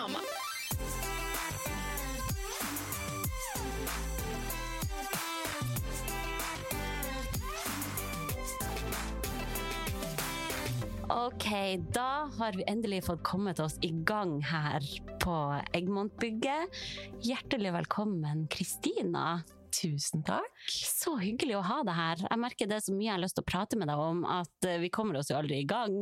mamma. Ok, da har vi endelig fått kommet oss i gang her på Egmontbygget. Hjertelig velkommen, Kristina. Tusen takk. Så hyggelig å ha deg her. Jeg merker det er så mye jeg har lyst til å prate med deg om, at eh, vi kommer oss jo aldri i gang.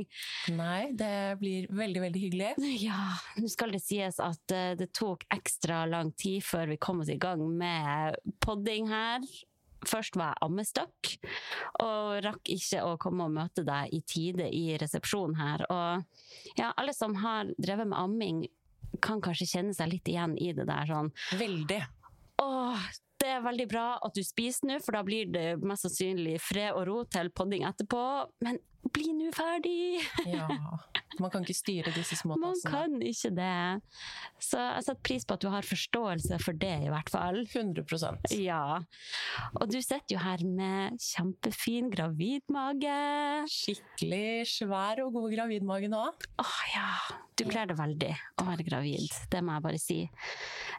Nei, det blir veldig, veldig hyggelig. Ja, nå skal det sies at eh, det tok ekstra lang tid før vi kom oss i gang med podding her. Først var jeg ammestakk, og rakk ikke å komme og møte deg i tide i resepsjonen her. Og ja, alle som har drevet med amming, kan kanskje kjenne seg litt igjen i det der sånn Veldig. Åh, det er veldig bra at du spiser nå, for da blir det mest sannsynlig fred og ro til podding etterpå. Men bli nå ferdig! Ja. Man kan ikke styre disse små Man kan ikke det. Så jeg setter pris på at du har forståelse for det, i hvert fall. 100% Ja. Og du sitter jo her med kjempefin gravidmage. Skikkelig svær og god gravidmage nå. Åh ja, du kler det veldig å være gravid, det må jeg bare si.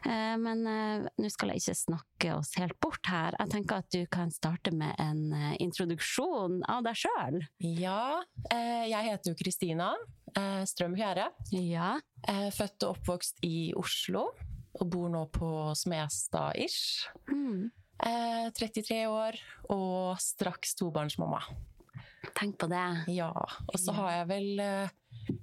Eh, men eh, nå skal jeg ikke snakke oss helt bort her. Jeg tenker at du kan starte med en eh, introduksjon av deg sjøl. Ja, eh, jeg heter jo Kristina eh, Strøm Fjære. Ja. Eh, født og oppvokst i Oslo, og bor nå på Smestad-ish. Mm. Eh, 33 år, og straks tobarnsmamma. Tenk på det. Ja, og så har jeg vel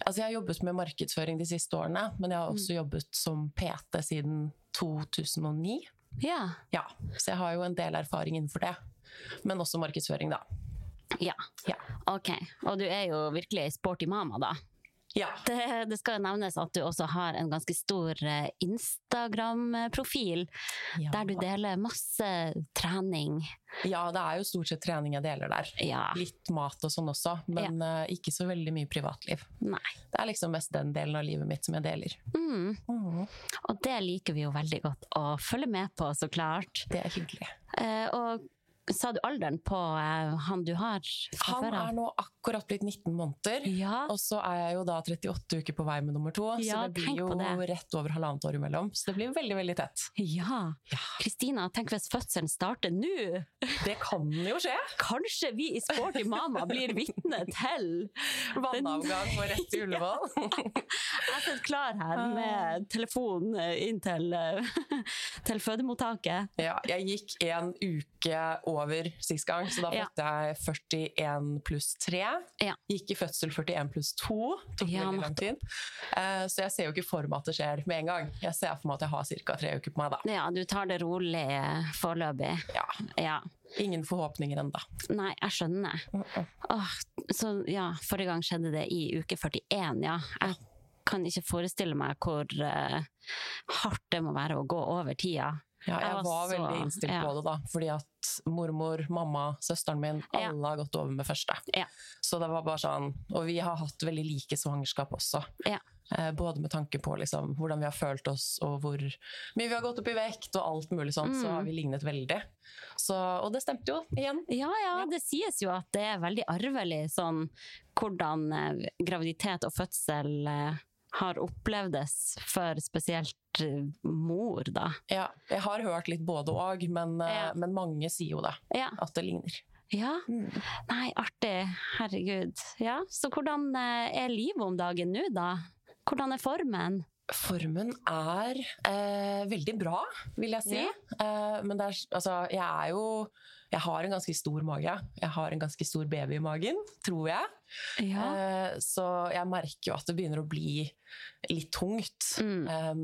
Altså, jeg har jobbet med markedsføring de siste årene, men jeg har også jobbet som PT siden 2009. Ja. Ja, så jeg har jo en del erfaring innenfor det. Men også markedsføring, da. Ja. Ja. Ok. Og du er jo virkelig sporty mama, da. Ja. Det, det skal jo nevnes at du også har en ganske stor eh, Instagram-profil, Ja. der du deler masse trening. ja, det er jo stort sett trening jeg deler der. Ja. Litt mat og sånn også, men eh, ikke så veldig mye privatliv. Nei. Det er liksom mest den delen av livet mitt som jeg deler. Mm. Og det liker vi jo veldig godt å følge med på, så klart. Det er hyggelig. Eh, og sa du alderen på eh, han du har fra Han før av? er nå akkurat blitt 19 måneder. Ja. Og så er jeg jo da 38 uker på vei med nummer to, Ja, så det blir jo det. rett over halvannet år imellom. Så det blir veldig, veldig tett. Ja. Kristina, tenk hvis fødselen starter nå! Det kan jo skje! Kanskje vi i Sporty Mama blir vitne til Vannavgang og rett til Ullevål. Jeg sitter klar her med telefonen inn til, eh, til fødemottaket. Ja, jeg gikk en uke over sist gang, så da Ja. jeg 41 pluss 3. Ja. Gikk i fødsel 41 pluss 2. Tok Ja, veldig lang tid. Uh, Så jeg ser jo ikke for meg at det skjer med en gang. Jeg ser for meg at jeg har ca. tre uker på meg da. Ja, du tar det rolig eh, foreløpig. Ja, Ja. ingen forhåpninger ennå. Nei, jeg skjønner. Åh, så ja, forrige gang skjedde det i uke 41, ja. Jeg kan ikke forestille meg hvor uh, hardt det må være å gå over tida. Ja, Jeg jeg var var så- veldig innstilt ja. på det, da. Fordi at mormor, mamma, søsteren min, Ja. alle har gått over med første. Ja. Så det var bare sånn Og vi har hatt veldig like svangerskap også. Ja. Eh, både med tanke på liksom, hvordan vi har følt oss, og hvor mye vi har gått opp i vekt, og alt mulig sånt, så Mm. har vi lignet veldig. Så, og det stemte jo, igjen. Ja, ja, det sies jo at det er veldig arvelig sånn hvordan eh, graviditet og fødsel eh, har opplevdes for spesielt eh, mor, da. Ja, jeg har hørt litt både og, men, eh, Ja. men mange sier jo det. Ja. At det ligner. ja. Nei, artig. Herregud. Ja, så hvordan eh, er livet om dagen nå, da? Hvordan er formen? Formen er eh, veldig bra, vil jeg si. Ja. Eh, men er, altså, jeg er jo Jeg har en ganske stor mage. Jeg har en ganske stor baby i magen, tror jeg. Ja. Eh, så jeg merker jo at det begynner å bli litt tungt. Mm. Um,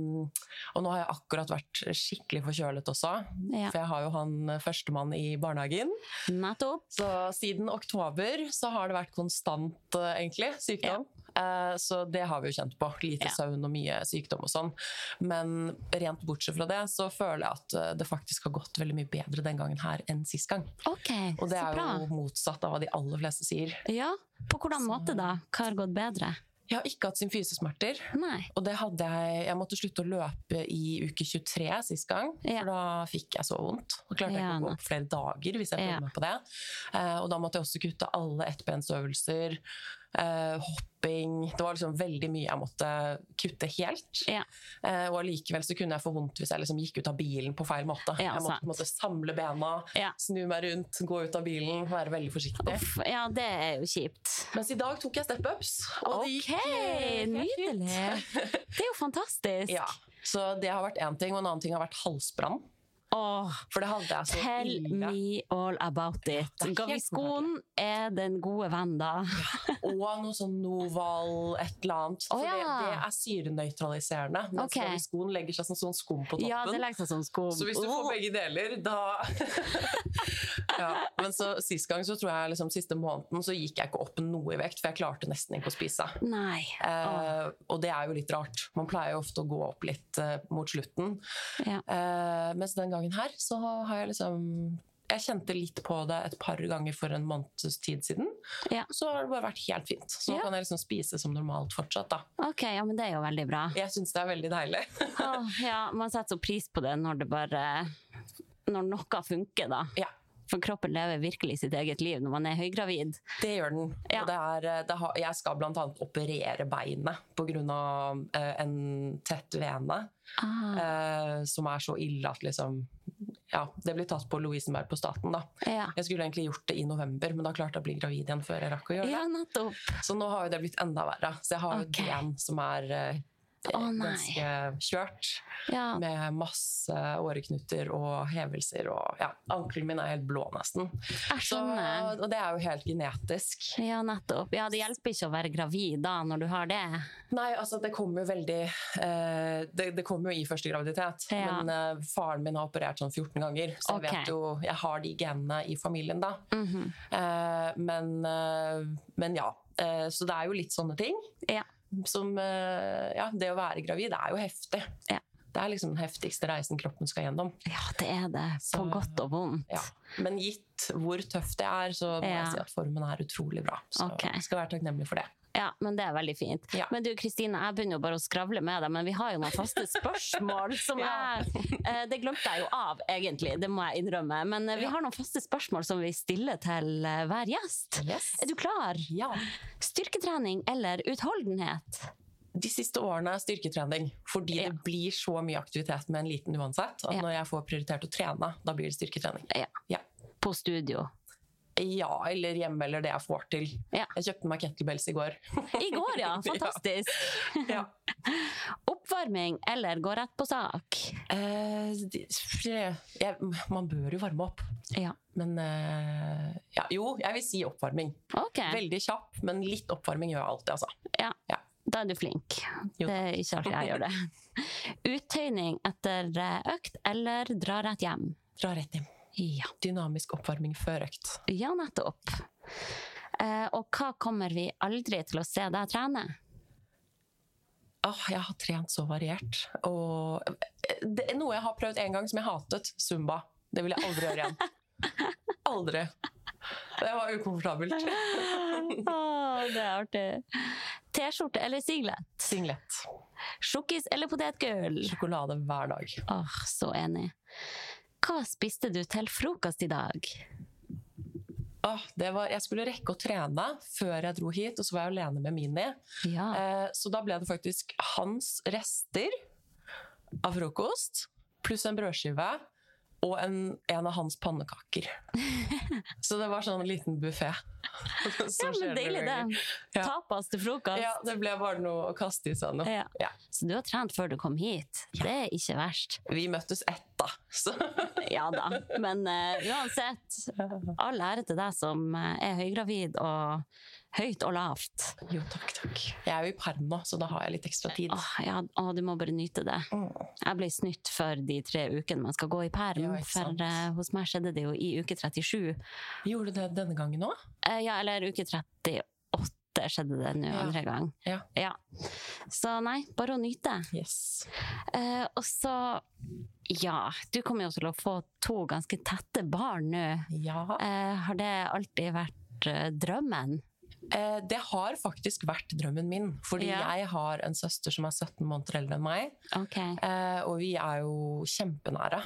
og nå har jeg akkurat vært skikkelig forkjølet også. Ja. For jeg har jo han førstemann i barnehagen. Nettopp. Så siden oktober så har det vært konstant, eh, egentlig, sykdom. Eh, Så det har vi jo kjent på. Lite Ja. søvn og mye sykdom og sånn. Men rent bortsett fra det, så føler jeg at eh, det faktisk har gått veldig mye bedre den gangen her enn sist gang. Okay, Og det er jo motsatt av hva de aller fleste sier. Ja, På hvordan Så- måte da? Hva har gått bedre? Jeg har ikke hatt symfysesmerter. Nei. Og det hadde jeg Jeg måtte slutte å løpe i uke 23 sist gang, Ja. for da fikk jeg så vondt. Da klarte jeg Ja, ikke å gå opp flere dager hvis jeg Ja. prøvde meg på det. Eh, og da måtte jeg også kutte alle ettbensøvelser. Eh, hopping Det var liksom veldig mye jeg måtte kutte helt. Ja. Eh, og allikevel så kunne jeg få vondt hvis jeg liksom gikk ut av bilen på feil måte. Ja, jeg måtte måte samle bena, Ja. snu meg rundt, gå ut av bilen, være veldig forsiktig. Uff, ja, det er jo kjipt. Mens i dag tok jeg step-ups. og det gikk Ok, helt nydelig. Det er jo fantastisk. Ja, så det har vært én ting, og en annen ting har vært halsbrann. Åh, For det hadde jeg så tell ille. me all about it. Det er den gode vennen, da. Og noe sånn Noval, et eller annet. Oh, ja. det, det er syrenøytraliserende. Mens okay. Gaviscon legger seg som sånn skum på toppen. Ja, det legger seg som skum. så hvis du får begge deler, da ja. Men så sist gang, så tror jeg liksom siste måneden, så gikk jeg ikke opp noe i vekt, for jeg klarte nesten ikke å spise. Nei. Eh, og det er jo litt rart. Man pleier jo ofte å gå opp litt eh, mot slutten. Ja. Eh, mens den gangen her så har jeg liksom Jeg kjente litt på det et par ganger for en måneds tid siden. Ja. Så har det bare vært helt fint. Så Ja. kan jeg liksom spise som normalt fortsatt. da. Ok, ja, men det er jo veldig bra. Jeg syns det er veldig deilig. oh, ja, man setter så pris på det når det bare Når noe funker, da. ja, For kroppen lever virkelig sitt eget liv når man er høygravid. det gjør den. Ja. Og det er, eh, det har, jeg skal bl.a. operere beinet pga. Eh, en tett vene. Ah, Eh, som er så ille at liksom Ja, det blir tatt på Lovisenberg på staten, da. ja. Jeg skulle egentlig gjort det i november, men da klarte jeg å bli gravid igjen før jeg rakk å gjøre det. ja. Så nå har jo det blitt enda verre. Så jeg har jo Ok. et som er eh, Å, ganske kjørt. Ja. Med masse åreknuter og hevelser og ja, ankelen min er helt blå nesten. Så, skjønner. og det er jo helt genetisk. Ja, nettopp. Ja, det hjelper ikke å være gravid da, når du har det. Nei, altså det kommer jo veldig eh, det, det kommer jo i første graviditet. Ja. Men eh, faren min har operert sånn 14 ganger, så jeg vet jo Jeg har de genene i familien, da. Mhm. Eh, men, eh, men ja. Eh, så det er jo litt sånne ting. Ja. Som eh, Ja, det å være gravid er jo heftig. Ja. Det er liksom den heftigste reisen kroppen skal gjennom. ja, det er det. På Så- godt og vondt. Ja. Men gitt hvor tøft det er, så må Ja. jeg si at formen er utrolig bra. Så okay. jeg skal være takknemlig for det. Ja, men det er veldig fint. Ja. Men du Kristine, jeg begynner jo bare å skravle med deg, men vi har jo noen faste spørsmål som jeg eh, Det glemte jeg jo av, egentlig, det må jeg innrømme. Men eh, vi har noen faste spørsmål som vi stiller til eh, hver gjest. Yes. Er du klar? Ja. Styrketrening eller utholdenhet? De siste årene styrketrening, fordi Ja. det blir så mye aktivitet med en liten uansett. At Ja. når jeg får prioritert å trene, da blir det styrketrening. Ja. Ja. På studio. Ja, eller hjemme, eller det jeg får til. Ja. Jeg kjøpte meg kettlebells i går. I går, ja. Fantastisk. Ja. Oppvarming eller gå rett på sak? Eh, jeg, man bør jo varme opp. Ja. Men eh, ja, jo, jeg vil si oppvarming. Okay. Veldig kjapp, men litt oppvarming gjør jeg alltid, altså. Ja. Ja. Da er du flink. Jo. Det er ikke alltid jeg gjør det. Uttøyning etter eh, økt eller dra rett hjem? Dra rett hjem. Ja, Dynamisk oppvarming før økt. ja nettopp. Eh, og hva kommer vi aldri til å se deg trene? Åh, jeg har trent så variert. Og det er noe jeg har prøvd en gang som jeg hatet. Zumba. Det vil jeg aldri gjøre igjen. Aldri. Det var ukomfortabelt. Åh, det er artig. T-skjorte eller singlet? Singlet. Sjokkis eller potetgull? Sjokolade hver dag. Åh, så enig. Hva spiste du til frokost i dag? Oh, det var, jeg skulle rekke å trene før jeg dro hit, og så var jeg alene med Mini. Ja. Eh, så da ble det faktisk hans rester av frokost, pluss en brødskive, og en, en av hans pannekaker. Så det var sånn en liten buffé. Ja, men deilig det. Ja. Tapas til frokost. Ja, det ble bare noe å kaste i seg nå. Ja. Ja. Så du har trent før du kom hit. Det er ikke verst. Vi møttes ett, da. Så. Ja da. Men uh, uansett, all ære til deg som eh, er høygravid og høyt og lavt. Jo, takk, takk. Jeg er jo i perm nå, så da har jeg litt ekstra tid. Åh, ja, åh, du må bare nyte det. Mm. Jeg ble snytt for de tre ukene man skal gå i perm, Ja, for eh, hos meg skjedde det jo i uke 37. Gjorde du det denne gangen òg? Uh, ja, eller uke 38 skjedde det nå Ja. andre gang. Ja. Så nei, bare å nyte. Yes. Uh, og så, ja, du kommer jo til å få to ganske tette barn nå. Ja. Eh, har det alltid vært eh, drømmen? Eh, det har faktisk vært drømmen min. Fordi Ja. jeg har en søster som er 17 måneder eldre enn meg. Okay. Eh, og vi er jo kjempenære.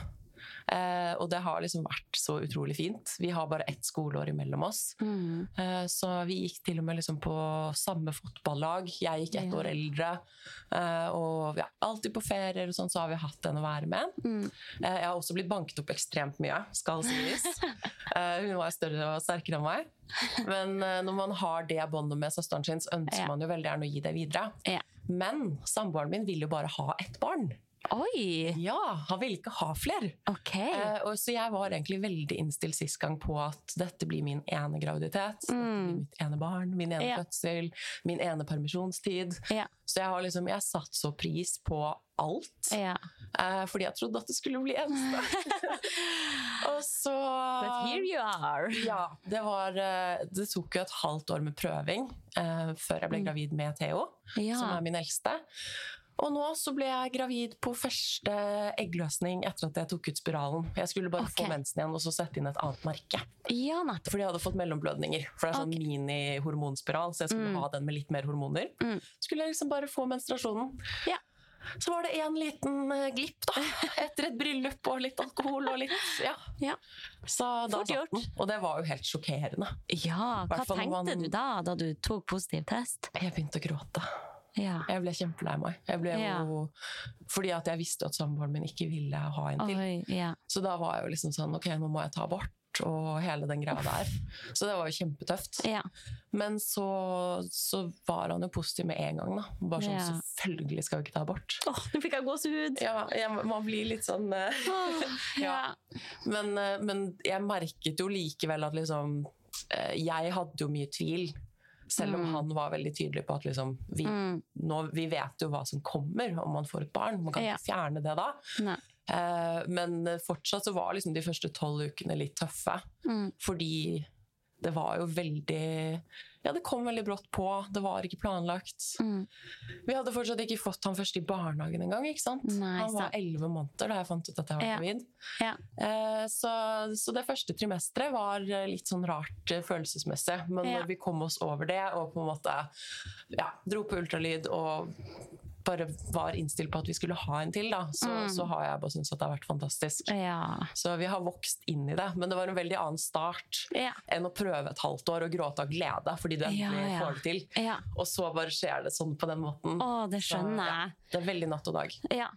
Eh, og det har liksom vært så utrolig fint. Vi har bare ett skoleår imellom oss. Mm. Eh, så vi gikk til og med liksom på samme fotballag. Jeg gikk ett Ja. år eldre. Eh, og ja, alltid på ferier og sånn, så har vi hatt en å være med. Mm. Eh, jeg har også blitt banket opp ekstremt mye, skal sies. Eh, hun var større og sterkere enn meg. Men eh, når man har det båndet med søsteren sin, så ønsker Ja. man jo veldig gjerne å gi det videre. Men samboeren min vil jo bare ha ett barn. Oi! Ja, Han ville ikke ha flere. Okay. Eh, så jeg var egentlig veldig innstilt sist gang på at dette blir min ene graviditet. Dette Mm. blir mitt ene barn, min ene Ja. fødsel, min ene permisjonstid. Ja. Så jeg har liksom, jeg satt så pris på alt. Ja. Eh, fordi jeg trodde at det skulle bli eneste. og så But here you are. Ja. Det, var, eh, det tok jo et halvt år med prøving eh, før jeg ble Mm. gravid med Theo, som er min eldste. Og nå så ble jeg gravid på første eggløsning etter at jeg tok ut spiralen. Jeg skulle bare få mensen igjen og så sette inn et annet merke. ja. Fordi jeg hadde fått mellomblødninger. For det er sånn okay. mini-hormonspiral, så jeg skulle Mm. ha den med litt mer hormoner. Mm. Skulle jeg liksom bare få menstruasjonen. Ja. Så var det en liten eh, glipp, da. Etter et bryllup og litt alkohol og litt Ja. Ja. Så da Fort satt gjort. den. Og det var jo helt sjokkerende. Ja, hva tenkte man- du da, da du tok positiv test? Jeg begynte å gråte. Ja. Jeg ble kjempelei meg. Jeg ble Ja. jo, fordi at jeg visste at samboeren min ikke ville ha en til. Oi, ja. Så da var jeg jo liksom sånn Ok, nå må jeg ta abort. Og hele den greia der. Så det var jo kjempetøft. ja. Men så, så var han jo positiv med en gang. da Bare sånn. Selvfølgelig skal vi ikke ta abort. Åh, nå fikk jeg gåsehud! Ja, jeg, Man blir litt sånn ja. men, eh, men jeg merket jo likevel at liksom eh, Jeg hadde jo mye tvil. Selv om Mm. han var veldig tydelig på at liksom, vi, Mm. nå, vi vet jo hva som kommer om man får et barn. Man kan Ja. ikke fjerne det da. Eh, men fortsatt så var liksom de første tolv ukene litt tøffe. Mm. Fordi det var jo veldig Ja, det kom veldig brått på. Det var ikke planlagt. Mm. Vi hadde fortsatt ikke fått han først i barnehagen engang. ikke sant? Nei, han var elleve måneder da jeg fant ut at jeg var Ja. gravid. Ja. Eh, så, så det første trimesteret var litt sånn rart eh, følelsesmessig. Men Ja. når vi kom oss over det og på en måte ja, dro på ultralyd og bare var innstilt på at vi skulle ha en til, da, så, Mm. så har jeg bare syntes at det har vært fantastisk. Ja. Så vi har vokst inn i det. Men det var en veldig annen start Ja. enn å prøve et halvt år og gråte av glede fordi du endelig Ja, får det til. ja. Og så bare skjer det sånn på den måten. Å, det skjønner jeg. Det er veldig natt og dag. Ja.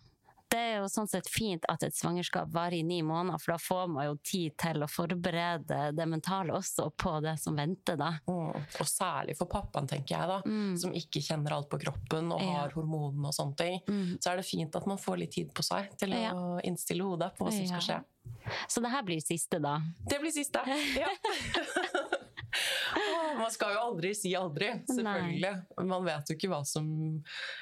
Det er jo sånn sett fint at et svangerskap varer i ni måneder, for da får man jo tid til å forberede det mentale også på det som venter, da. Mm. Og særlig for pappaen, tenker jeg, da, Mm. som ikke kjenner alt på kroppen og Ja. har hormonene og sånne ting. Mm. Så er det fint at man får litt tid på seg til Ja. å innstille hodet på hva som skal skje. Så det her blir siste, da. Det blir siste. Ja. Man skal jo aldri si aldri, selvfølgelig. Man vet jo ikke hva som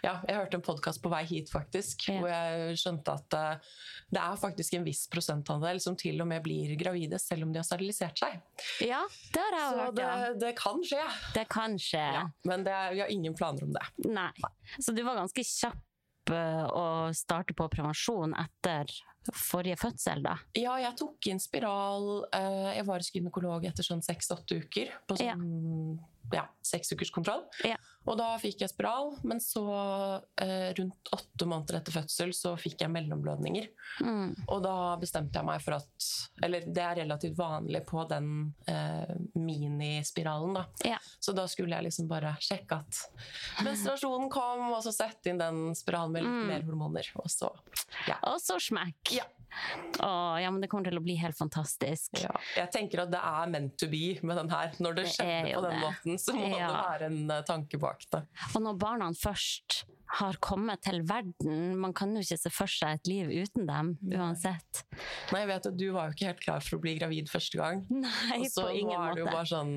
Ja, jeg hørte en podkast på vei hit, faktisk, Ja. hvor jeg skjønte at eh, det er faktisk en viss prosentandel som til og med blir gravide selv om de har sterilisert seg. Ja, det har jeg Så hørt, det, ja. det kan skje. Det kan skje. Ja, men det vi har ingen planer om det. Nei. Så du var ganske kjapp eh, å starte på prevensjon etter forrige fødsel, da? Ja, jeg tok inn spiral. eh, Jeg var hos gynekolog etter sånn seks-åtte uker. På sånn ja. seks ukers kontroll. Ja. Og da fikk jeg spiral, men så eh, rundt åtte måneder etter fødsel så fikk jeg mellomblødninger. Mm. Og da bestemte jeg meg for at Eller det er relativt vanlig på den eh, minispiralen, da. Ja. Så da skulle jeg liksom bare sjekke at menstruasjonen kom, og så sette inn den spiralen med litt Mm. mer hormoner. Og så ja. Og så smekk! Ja. Å, ja, men det kommer til å bli helt fantastisk. ja. Jeg tenker at det er meant to be med den her. Når det, Det skjedde på den det. måten, så må Ja. det være en eh, tanke bak det. Og når barna først har kommet til verden, man kan jo ikke se for seg et liv uten dem, uansett. Nei, jeg vet at Du var jo ikke helt klar for å bli gravid første gang. Nei, Og så måte. Og så var det jo bare sånn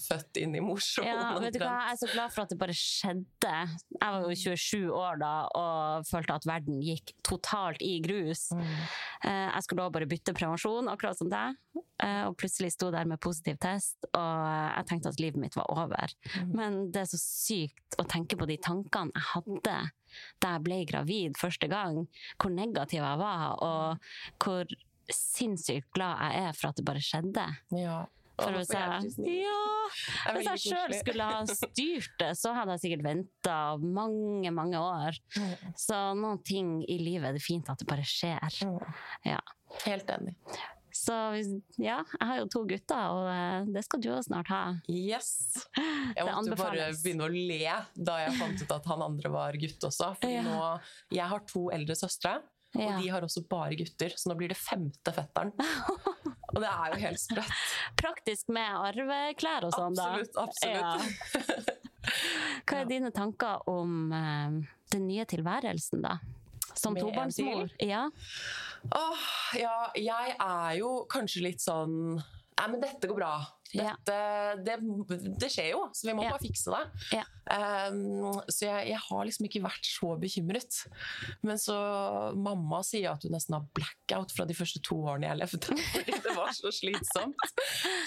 født inn i morsolen. Ja, vet du hva? Jeg er så glad for at det bare skjedde. Jeg var jo 27 år da og følte at verden gikk totalt i grus. Mm. Eh, Jeg skulle også bare bytte prevensjon, akkurat som deg. Eh, Og plutselig sto der med positiv test, og jeg tenkte at livet mitt var over. Mm. Men det er så sykt å tenke på de tankene jeg hadde da jeg ble gravid første gang. Hvor negativ jeg var, og hvor sinnssykt glad jeg er for at det bare skjedde. Ja. For hvis jeg ja, hvis jeg sjøl skulle ha styrt det, så hadde jeg sikkert venta mange, mange år. Så noen ting i livet er det fint at det bare skjer. Mm. Ja. Helt enig. Så ja, jeg har jo to gutter, og eh, det skal du også snart ha. Yes! Jeg måtte jo bare begynne å le da jeg fant ut at han andre var gutt også. For Ja. nå, jeg har to eldre søstre, Ja. og de har også bare gutter. Så nå blir det femte fetteren. Og det er jo helt sprøtt. Praktisk med arveklær og sånn, da. Absolutt. absolutt. Hva er dine tanker om eh, den nye tilværelsen, da? Som tobarnsmor? Ja. Åh, ja, jeg er jo kanskje litt sånn Nei, men dette går bra. Ja. Det, det skjer jo, så vi må Ja. bare fikse det. Ja. Um, så jeg, jeg har liksom ikke vært så bekymret. Men så mamma sier at hun nesten har blackout fra de første to årene jeg levde. Fordi det var så slitsomt.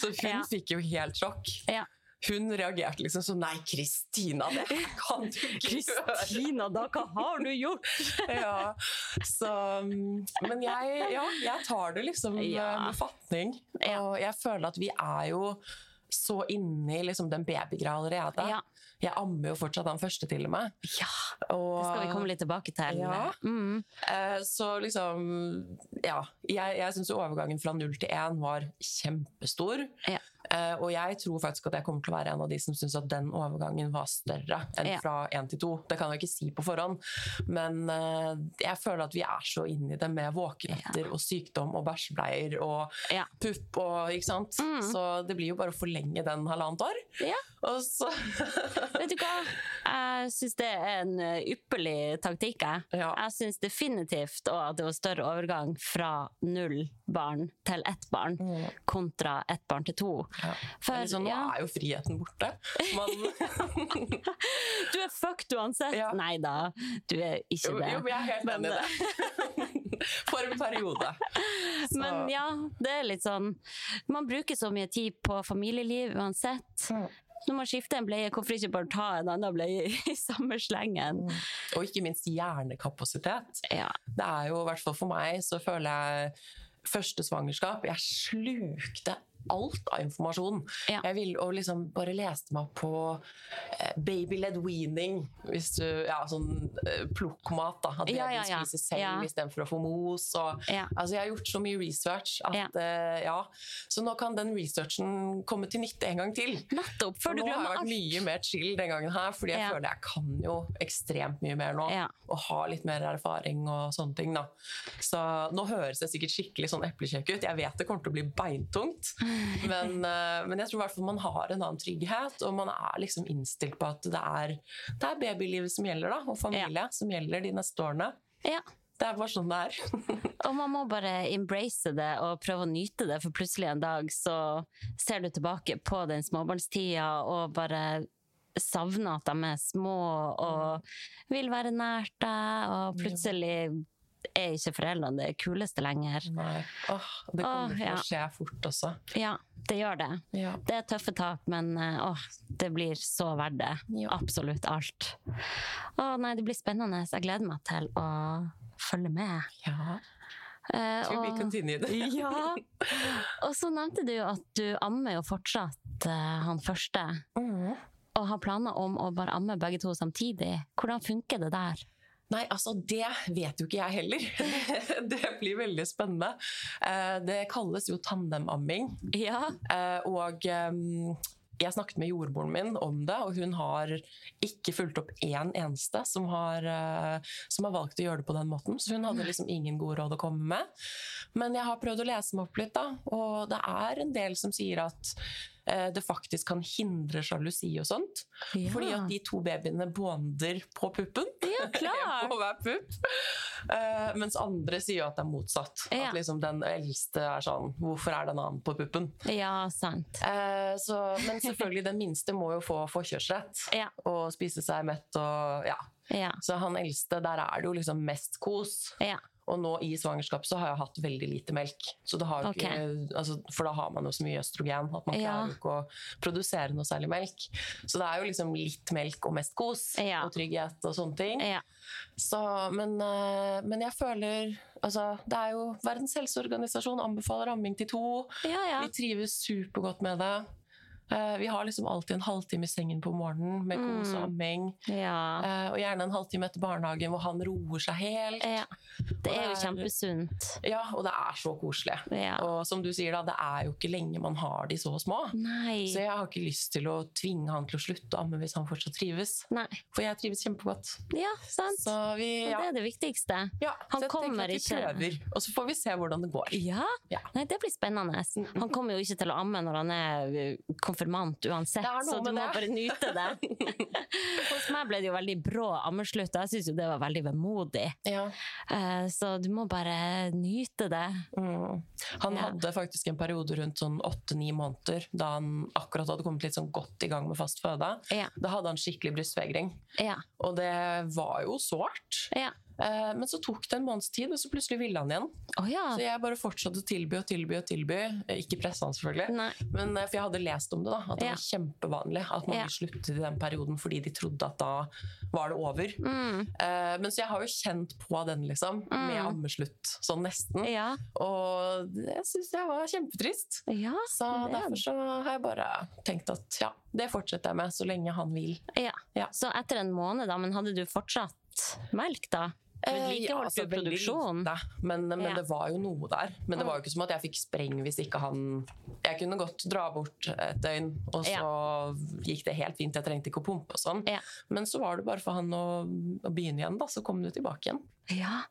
Så hun fikk jo helt sjokk. Ja. Hun reagerte liksom sånn Nei, Kristina, det kan du ikke gjøre! da, hva har du gjort? ja. Så, um, men jeg, ja, jeg tar det liksom eh, Ja. med fatning. Og jeg føler at vi er jo så inne i liksom den babygreia allerede. Ja. Jeg ammer jo fortsatt han første til og med. Ja, Og, det skal vi komme litt tilbake til. Ja. Mm. eh, så liksom Ja. Jeg, jeg syns overgangen fra null til én var kjempestor. Ja. Eh, og jeg tror faktisk at jeg kommer til å være en av de som syns at den overgangen var større enn Ja. fra én til to. Det kan jeg ikke si på forhånd, men eh, jeg føler at vi er så inne i det med våkenetter og sykdom og bæsjebleier og pupp og ikke sant. Mm. Så det blir jo bare å forlenge den halvannet år. Ja. Og så Vet du hva? Jeg syns det er en eh, ypperlig taktikk. Jeg, Ja. jeg syns definitivt òg at det var større overgang fra null barn til ett barn, kontra ett barn til to. Ja. For, liksom, nå er jo friheten borte. Man, du er fucked uansett! Ja. Nei da, du er ikke det. jo, jo jeg er helt enig i det. For en periode. Så- Men ja, det er litt sånn Man bruker så mye tid på familieliv uansett. Mm. Når man skifter en bleie, hvorfor ikke bare ta en annen bleie i samme slengen? Og ikke minst hjernekapasitet. Ja. Det er jo, i hvert fall for meg, så føler jeg første svangerskap Jeg slukte alt av informasjon. Ja. Jeg vil, og liksom bare leste meg på eh, baby-led weaning. Hvis du, ja, sånn eh, plukkmat. da, At Ja, ja, ja. spiser selv Ja. istedenfor å få mos. Og, altså, jeg har gjort så mye research at Ja. eh. Så nå kan den researchen komme til nytte en gang til. Nettopp, før du nå har jeg vært mye mer chill den gangen her, fordi jeg føler jeg kan jo ekstremt mye mer nå. Og har litt mer erfaring og sånne ting. da. Så nå høres det sikkert skikkelig sånn eplekjekk ut. Jeg vet det kommer til å bli beintungt, men, eh, men jeg tror i hvert fall man har en annen trygghet, og man er liksom innstilt på at det er, det er babylivet som gjelder, da, og familie som gjelder de neste årene. Ja. Det er bare sånn det er. Og man må bare embrace det og prøve å nyte det, for plutselig en dag så ser du tilbake på den småbarnstida og bare savner at de er små og vil være nært deg, og plutselig er ikke foreldrene det kuleste lenger. Nei. Åh, det kommer Åh, til å skje fort også. Ja, det gjør det. Ja. Det er tøffe tak, men eh, åh, det blir så verdt det. Ja. Absolutt alt. Å nei, det blir spennende. Jeg gleder meg til å følge med. ja. Eh, To be og- continued. Ja. Og så nevnte du at du ammer jo fortsatt uh, han første. Mm. og har planer om å bare amme begge to samtidig. Hvordan funker det der? Nei, altså det vet jo ikke jeg heller. det blir veldig spennende. Eh, Det kalles jo tandemamming. Ja. Eh, Og ehm, jeg snakket med jordmoren min om det, og hun har ikke fulgt opp én eneste som har, eh, som har valgt å gjøre det på den måten. Så hun hadde liksom ingen gode råd å komme med. Men jeg har prøvd å lese meg opp litt, da, og det er en del som sier at det faktisk kan hindre sjalusi og sånt. Ja. Fordi at de to babyene bonder på puppen. Ja, klar. på hver pupp. Eh, mens andre sier jo at det er motsatt. Ja. At liksom den eldste er sånn Hvorfor er den annen på puppen? Ja, sant. Eh, så, men selvfølgelig, den minste må jo få forkjørsrett. Ja. Og spise seg mett og ja. Ja. Så han eldste, der er det jo liksom mest kos. Ja. Og nå i svangerskap så har jeg hatt veldig lite melk. Så det har okay. altså, for da har man jo så mye østrogen at man Ja. klarer jo ikke å produsere noe særlig melk. Så det er jo liksom litt melk og mest kos Ja. og trygghet og sånne ting. Ja. Så, men, eh, men jeg føler altså, Det er jo Verdens helseorganisasjon anbefaler amming til to. Vi trives supergodt med det. Eh, vi har liksom alltid en halvtime i sengen på morgenen med kos og Mm. amming. ja. Eh, og gjerne en halvtime etter barnehagen hvor han roer seg helt. ja. Det er jo kjempesunt. Ja, og det er så koselig. Ja. Og som du sier, da, det er jo ikke lenge man har de så små. Nei. Så jeg har ikke lyst til å tvinge han til å slutte å amme hvis han fortsatt trives. Nei. For jeg trives kjempegodt. Ja, sant. Så vi, Og. Det er det viktigste. ja. Han kommer ikke- prøver, og så får vi se hvordan det går. Ja? Ja. Nei, det blir spennende. Han kommer jo ikke til å amme når han er eh, konfirmant uansett, så du må det. bare nyte det. Hos meg ble det jo veldig brå ammeslutt, og jeg syns jo det var veldig vemodig. Ja. Eh, Så du må bare nyte det. Mm. Han Ja. hadde faktisk en periode rundt sånn åtte-ni måneder da han akkurat hadde kommet litt sånn godt i gang med fast føde. Ja. Da hadde han skikkelig brystvegring, Ja. og det var jo sårt. Ja. Eh, Men så tok det en måneds tid, og så plutselig ville han igjen. Oh, ja. Så jeg bare fortsatte å tilby og tilby og tilby. Eh, Ikke pressa han, selvfølgelig. Nei. Men, eh, for jeg hadde lest om det, da, at det Ja. var kjempevanlig at mange Ja. sluttet i den perioden fordi de trodde at da var det over. Mm. Eh, men så jeg har jo kjent på den, liksom, med Mm. ammeslutt, sånn nesten. Ja. Og det syns jeg var kjempetrist. Ja. Så er derfor så har jeg bare tenkt at ja, det fortsetter jeg med så lenge han vil. ja. Ja. Så etter en måned, da, men hadde du fortsatt melk da? Vedlikeholdt altså, du veldig produksjonen? lite, Men, men Ja. det var jo noe der. Men det var jo ikke som at jeg fikk spreng hvis ikke han Jeg kunne godt dra bort et døgn, og så gikk det helt fint. Jeg trengte ikke å pumpe og sånn. Ja. Men så var det bare for han å, å begynne igjen, da. Så kom du tilbake igjen. Ja.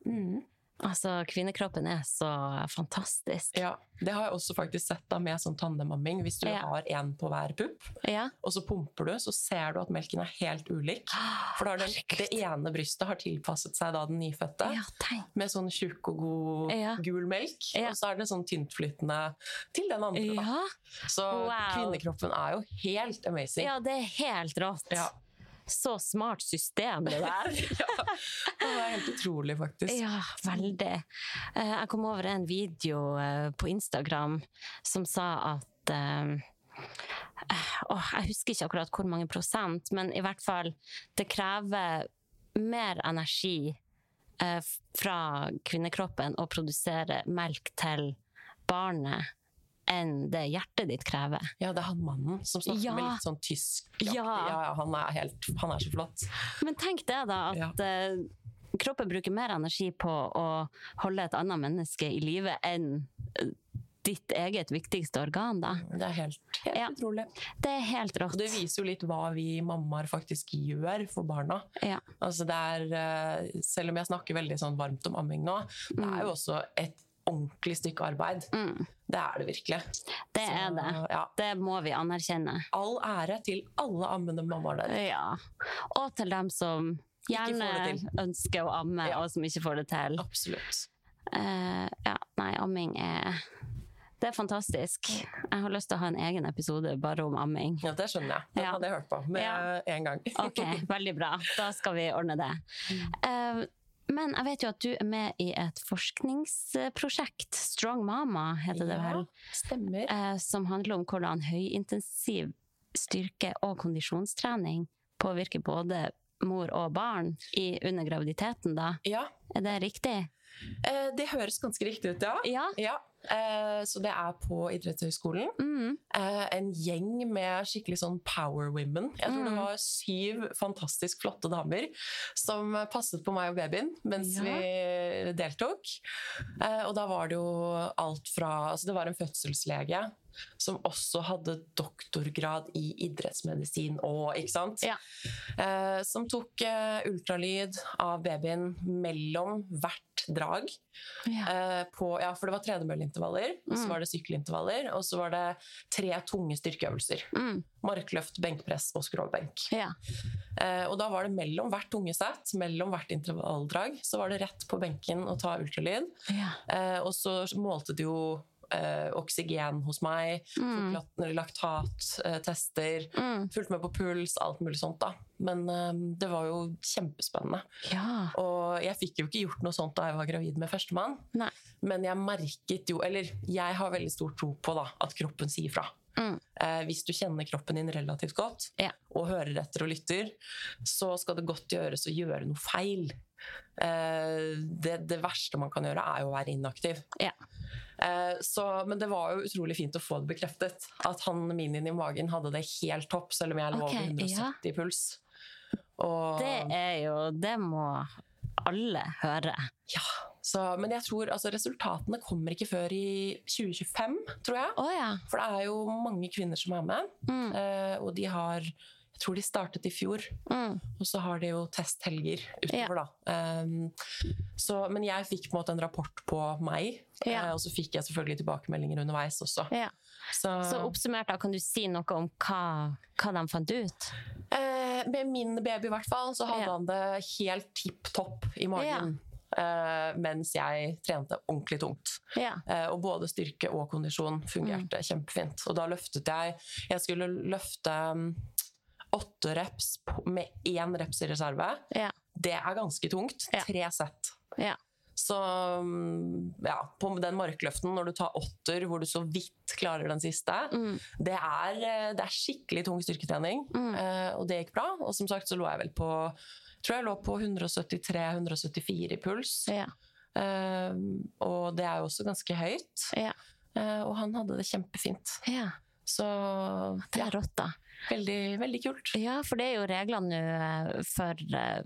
Altså, kvinnekroppen er så fantastisk. Ja, Det har jeg også faktisk sett da med sånn tandemamming. Hvis du Ja. har en på hver pupp, Ja. og så pumper du, så ser du at melken er helt ulik. For da har den, det ene brystet har tilpasset seg da den nyfødte. Ja. Med sånn tjukk og god gul melk. Og så er det sånn tyntflytende til den andre. Da. Så Wow. kvinnekroppen er jo helt amazing. ja, det er helt rått. Ja. Så smart system, det der. Ja. Det var helt utrolig, faktisk. Ja, veldig. Eh, Jeg kom over en video eh, på Instagram som sa at åh, Jeg husker ikke akkurat hvor mange prosent, men i hvert fall det krever mer energi fra kvinnekroppen å produsere melk til barnet enn det hjertet ditt krever. Ja, det er han mannen som snakker Ja. med litt sånn tysk Ja. ja, han, er helt, han er så flott. Men tenk det, da, at eh, kroppen bruker mer energi på å holde et annet menneske i live enn eh, ditt eget viktigste organ, da. Det er helt, helt Ja. utrolig. Det er helt rått. Og det viser jo litt hva vi mammaer faktisk gjør for barna. Ja. Altså det er, eh, selv om jeg snakker veldig sånn varmt om amming nå, det er jo også et ordentlig stykke arbeid. Mm, Det er det virkelig. det Så, er det. Ja. Det må vi anerkjenne. All ære til alle ammende mammaer der. Ja. Og til dem som gjerne ønsker å amme, Ja. og som ikke får det til. Absolutt. Uh, ja, nei, amming er Det er fantastisk. Jeg har lyst til å ha en egen episode bare om amming. Ja, det skjønner jeg. Den Ja. hadde jeg hørt på med Ja. en gang. Ok, veldig bra. Da skal vi ordne det. Eh, men jeg vet jo at du er med i et forskningsprosjekt, Strong Mama heter det vel, stemmer. eh, som handler om hvordan høyintensiv styrke- og kondisjonstrening påvirker både mor og barn i, under graviditeten. Da. Ja, Er det riktig? Eh, det høres ganske riktig ut, ja. Ja. ja. Eh, så det er på idrettshøyskolen. Mm. Eh, en gjeng med skikkelig sånn power women. Jeg tror det Mm. var syv fantastisk flotte damer som passet på meg og babyen mens Ja. vi deltok. Eh, og da var det jo alt fra Altså det var en fødselslege som også hadde doktorgrad i idrettsmedisin og, ikke sant? Ja. Eh, som tok eh, ultralyd av babyen mellom hvert drag. Ja. Eh, på, ja, for det var tredemølleintervaller, og så Mm. var det sykkelintervaller, og så var det tre tunge styrkeøvelser. Mm. Markløft, benkpress og skråbenk. Ja. Eh, og da var det mellom hvert tunge sett, mellom hvert intervalldrag, så var det rett på benken å ta ultralyd. Ja. Eh, og så målte de jo eh, oksygen hos meg, Mm. laktattester, Mm. fulgt med på puls, alt mulig sånt da. Men eh, det var jo kjempespennende. ja. Og jeg fikk jo ikke gjort noe sånt da jeg var gravid med førstemann. Nei. Men jeg merket jo, eller jeg har veldig stor tro på da, at kroppen sier fra. Mm. Eh, hvis du kjenner kroppen din relativt godt, Ja. og hører etter og lytter, så skal det godt gjøres å gjøre noe feil. Eh, det, det verste man kan gjøre, er jo å være inaktiv. Ja. Eh, så, men det var jo utrolig fint å få det bekreftet. At han min i magen hadde det helt topp, selv om jeg lå okay, over 170 ja. puls. Og, Det er jo Det må alle høre. ja, så, men jeg tror altså, resultatene kommer ikke før i 2025, tror jeg. Oh, ja. For det er jo mange kvinner som er med, Mm. eh, og de har tror de startet i fjor, Mm. og så har de jo testhelger utover, da. Um, så, men jeg fikk på en måte en rapport på meg, Ja. eh, og så fikk jeg selvfølgelig tilbakemeldinger underveis også. ja. Så, Så oppsummert, da, kan du si noe om hva, hva de fant ut? eh, med min baby i hvert fall, så hadde Ja. han det helt tipp topp i magen. Uh, mens jeg trente ordentlig tungt. Ja. Uh, og både styrke og kondisjon fungerte kjempefint. Og da løftet jeg Jeg skulle løfte mm, åtte reps med én reps i reserve. Ja. Det er ganske tungt. Ja. Tre sett. Ja. Så mm, ja, på den markløften, når du tar åtter hvor du så vidt klarer den siste, Mm. det, er, eh, det er skikkelig tung styrketrening. Mm. Eh, og det gikk bra. Og som sagt så lå jeg vel på tror jeg lå på 173-174 i puls. Ja. Eh, og det er jo også ganske høyt. Ja. Og han hadde det kjempefint. ja. Så Det er rått, da. Veldig, veldig kult. Ja, for det er jo reglene nå eh, for eh,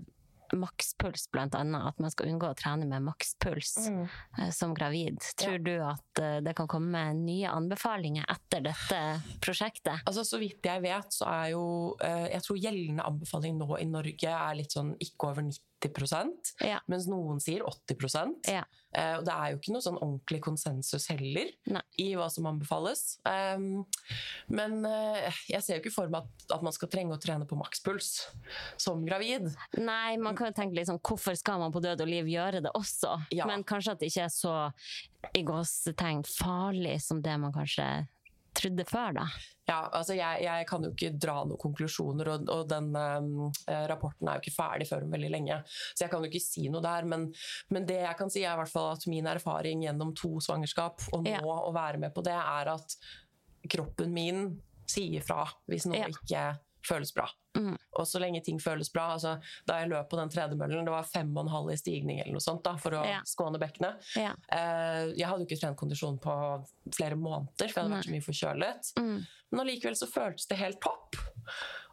makspuls, blant annet. At man skal unngå å trene med makspuls Mm. eh, som gravid. Tror du at eh, det kan komme nye anbefalinger etter dette prosjektet? Altså, så vidt jeg vet, så er jo eh, Jeg tror gjeldende anbefaling nå i Norge er litt sånn ikke over 90 Ja. mens noen sier 80 Ja. Eh, Og det er jo ikke noe sånn ordentlig konsensus heller Nei. i hva som anbefales. Um, men jeg ser jo ikke for meg at, at man skal trenge å trene på makspuls som gravid. Nei, man kan jo tenke litt sånn, hvorfor skal man på død og liv gjøre det også? Ja. Men kanskje at det ikke er så i gåsetegn farlig som det man kanskje trodde før, da. Ja, altså jeg, jeg kan jo ikke dra noen konklusjoner, og, og den um, rapporten er jo ikke ferdig før om veldig lenge. Så jeg kan jo ikke si noe der, men, men det jeg kan si er i hvert fall at min erfaring gjennom to svangerskap, og nå Ja. å være med på det, er at kroppen min sier fra hvis noe Ja. ikke føles bra. Mm. Og så lenge ting føles bra, altså da jeg løp på den tredemøllen, det var fem og en halv i stigning eller noe sånt da, for å Ja. skåne bekkenet. Ja. Eh, jeg hadde jo ikke trent kondisjon på flere måneder, for jeg hadde vært så mye forkjølet. Mm. Men allikevel så føltes det helt topp.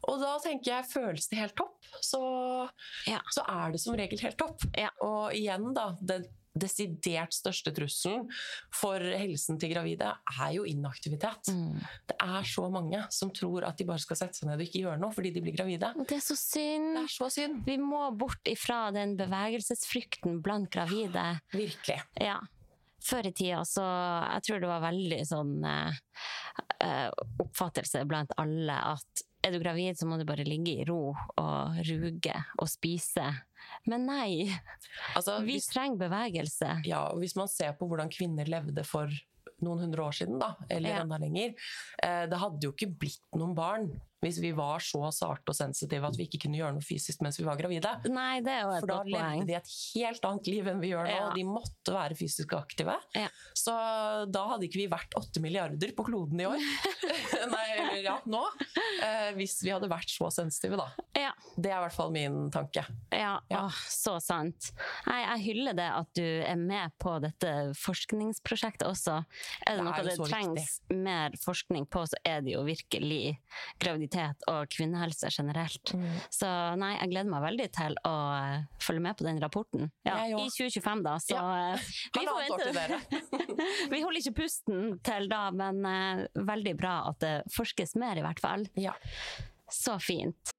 Og da tenker jeg, føles det helt topp, så, Ja. så er det som regel helt topp. Ja. Og igjen da, den desidert største trusselen for helsen til gravide er jo inaktivitet. Mm. Det er så mange som tror at de bare skal sette seg ned og ikke gjøre noe fordi de blir gravide. Det er så synd. Det er så synd. Vi må bort ifra den bevegelsesfrykten blant gravide. Virkelig. Ja. Før i tida så Jeg tror det var veldig sånn eh, eh, oppfattelse blant alle at er du gravid, så må du bare ligge i ro og ruge og spise. Men nei, Altså, vi hvis, trenger bevegelse. ja, og hvis man ser på hvordan kvinner levde for noen hundre år siden, da, eller Ja. enda lenger, eh, det hadde jo ikke blitt noen barn hvis vi var så sarte og sensitive at vi ikke kunne gjøre noe fysisk mens vi var gravide. Nei, det er jo et For da poeng. levde de et helt annet liv enn vi gjør nå. Ja. og De måtte være fysisk aktive. Ja. Så da hadde ikke vi vært åtte milliarder på kloden i år. Nei, eller ja, nå. Eh, hvis vi hadde vært så sensitive, da. Ja. Det er i hvert fall min tanke. Ja, Ja. Åh, så sant. Nei, jeg hyller det at du er med på dette forskningsprosjektet også. Er det, Det er noe jo det trengs trengs mer forskning på, så er det jo virkelig graviditet og kvinnehelse generelt. Så nei, jeg gleder meg veldig til å eh, følge med på den rapporten. Ja, I 2025, da. Så ja. vi, får vente. vi holder ikke pusten til da, men uh, veldig bra at det forskes mer, i hvert fall. Ja. Så fint.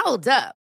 Hold up.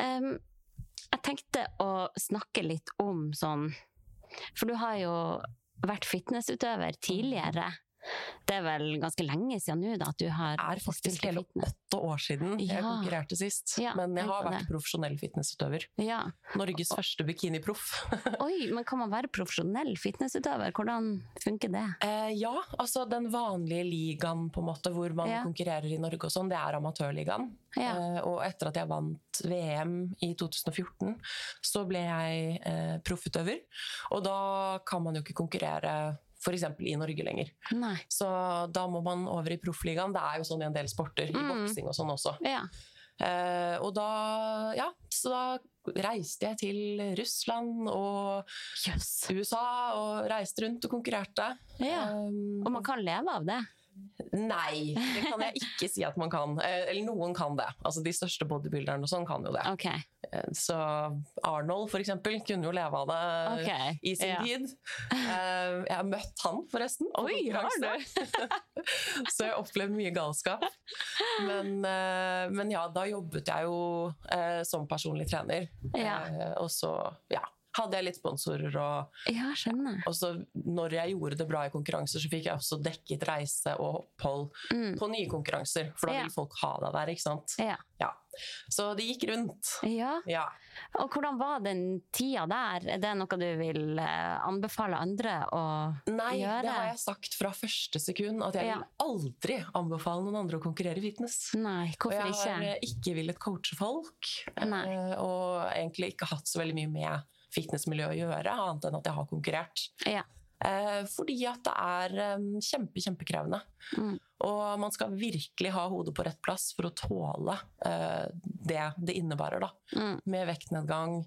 Um, jeg tenkte å snakke litt om sånn For du har jo vært fitnessutøver tidligere. Det er vel ganske lenge siden nå da, at du har er faktisk hele åtte år siden jeg konkurrerte sist. Ja, Men jeg har vært det. profesjonell fitnessutøver. Ja. Norges første bikiniproff. Oi, men kan man være profesjonell fitnessutøver? Hvordan funker det? Eh, ja, altså den vanlige ligaen på en måte, hvor man Ja. konkurrerer i Norge og sånn, det er amatørligaen. Ja. Eh, og etter at jeg vant VM i 2014, så ble jeg eh, proffutøver. Og da kan man jo ikke konkurrere f.eks. i Norge lenger. Nei. Så da må man over i proffligaen. Det er jo sånn i en del sporter, i Mm. boksing og sånn også. Ja. Uh, og da, ja, så da reiste jeg til Russland og yes. USA og reiste rundt og konkurrerte. Ja. Um, Og man kan leve av det? Nei, det kan jeg ikke si at man kan. Eh, Eller noen kan det. Altså De største bodybuilderne og sånn kan jo det. Ok. Eh, Så Arnold for eksempel kunne jo leve av det okay. i sin ja. tid. Eh, Jeg har møtt han forresten. Oi, har du? Så jeg har opplevd mye galskap. Men, men ja, da jobbet jeg jo som personlig trener. Ja. Og så ja, hadde jeg litt sponsorer og Ja, skjønner. og så når jeg gjorde det bra i konkurranser, så fikk jeg også dekket reise og opphold Mm. på nye konkurranser. For da Ja. vil folk ha deg der, ikke sant? Ja. Ja. Så det gikk rundt. ja. Ja. Og hvordan var den tida der? Er det noe du vil eh, anbefale andre å Nei, gjøre? det har jeg sagt fra første sekund, at jeg Ja. vil aldri anbefale noen andre å konkurrere i fitness. Nei, hvorfor ikke? Og jeg har ikke? eh, villet coache folk, Nei. eh, og egentlig ikke hatt så veldig mye med fitnessmiljøet å gjøre, annet enn at jeg har konkurrert. Ja. Eh, fordi at det er eh, kjempe, kjempekrevende. Mm. Og man skal virkelig ha hodet på rett plass for å tåle eh, det det innebærer, da. Mm. Med vektnedgang.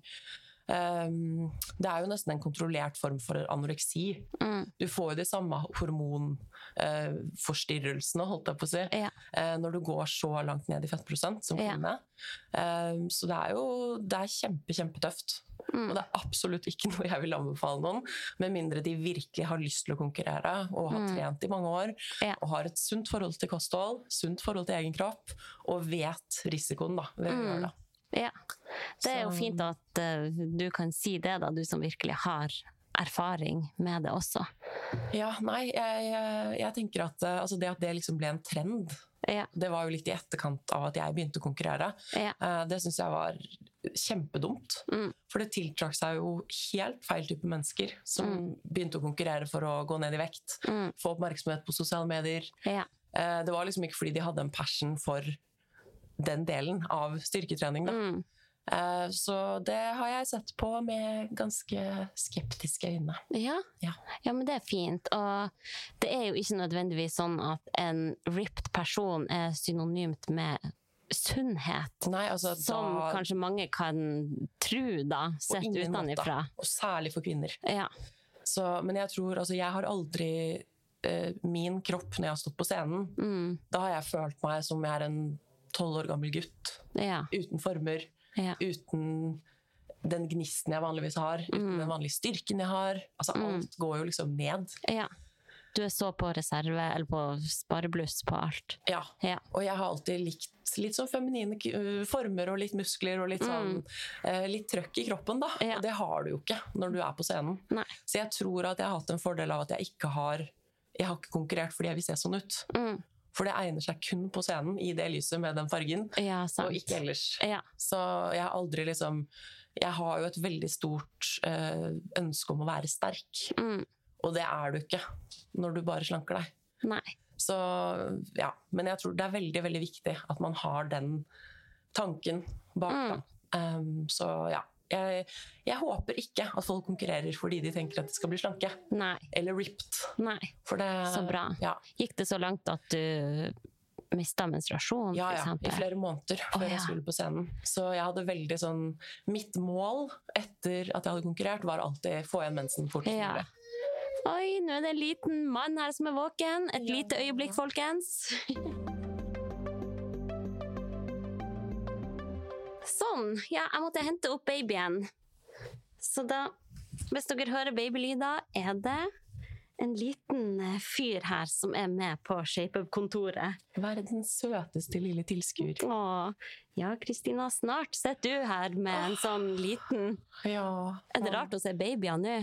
Det er jo nesten en kontrollert form for anoreksi. Mm. Du får jo de samme hormonforstyrrelsene, holdt jeg på å si, Ja. eh, når du går så langt ned i fettprosent som Ja. kvinne. Um, så det er jo det er kjempe, kjempetøft. Mm. Og det er absolutt ikke noe jeg vil anbefale noen, med mindre de virkelig har lyst til å konkurrere og har Mm. trent i mange år Ja. og har et sunt forhold til kosthold, sunt forhold til egen kropp og vet risikoen da, ved å Mm. gjøre det. Ja. Det er jo fint at uh, du kan si det, da, du som virkelig har erfaring med det også. Ja, nei, jeg, jeg, tenker at eh, altså det at det liksom ble en trend, Ja. det var jo litt i etterkant av at jeg begynte å konkurrere. Ja. Eh, Det syns jeg var kjempedumt. Mm. For det tiltrakk seg jo helt feil type mennesker som begynte å konkurrere for å gå ned i vekt. Mm. Få oppmerksomhet på sosiale medier. Ja. Eh, Det var liksom ikke fordi de hadde en passion for den delen av styrketrening. Da. Eh, så det har jeg sett på med ganske skeptiske øyne. Ja. Ja. ja, men det er fint. Og det er jo ikke nødvendigvis sånn at en ripped person er synonymt med sunnhet. Nei, altså Som da, kanskje mange kan tro, da, sett utenfra. Og særlig for kvinner. Ja. Så, men jeg tror, altså jeg har aldri uh, Min kropp når jeg har stått på scenen, Mm, da har jeg følt meg som jeg er en tolv år gammel gutt. ja. Uten former. Ja. Uten den gnisten jeg vanligvis har. Uten Mm. den vanlige styrken jeg har. Altså Alt går jo liksom ned. ja. Du er så på reserve, eller på sparebluss på alt. Ja. Ja. Og jeg har alltid likt litt sånn feminine øh, former og litt muskler og litt sånn eh, Litt trøkk i kroppen, da. Mm. Ja. Og det har du jo ikke når du er på scenen. Nei. Så jeg tror at jeg har hatt en fordel av at jeg ikke har Jeg har ikke konkurrert fordi jeg vil se sånn ut. Mm. For det egner seg kun på scenen, i det lyset med den fargen, Ja, og ikke ellers. Ja. Så jeg har aldri liksom Jeg har jo et veldig stort øh, ønske om å være sterk, Mm. og det er du ikke når du bare slanker deg. Nei. Så ja, men jeg tror det er veldig, veldig viktig at man har den tanken bak. Mm. Da. Um, så ja. Jeg, jeg håper ikke at folk konkurrerer fordi de tenker at de skal bli slanke. Nei. Eller ripped. Nei. For det, Så bra. Ja, Gikk det så langt at du mista menstruasjon, ja, ja, i flere måneder før oh, ja. jeg skulle på scenen. Så jeg hadde veldig sånn Mitt mål etter at jeg hadde konkurrert, var alltid få igjen mensen fortest Ja. mulig. Oi, nå er det en liten mann her som er våken. Et lite øyeblikk, folkens. Sånn. Ja, jeg måtte hente opp babyen. Så da, hvis dere hører babylyder, er det en liten eh, fyr her som er med på ShapeUp-kontoret. Verdens søteste lille tilskuer. Åh, ja, Kristina, snart sitter du her med en sånn liten Ja, Er det rart å se babyer nå?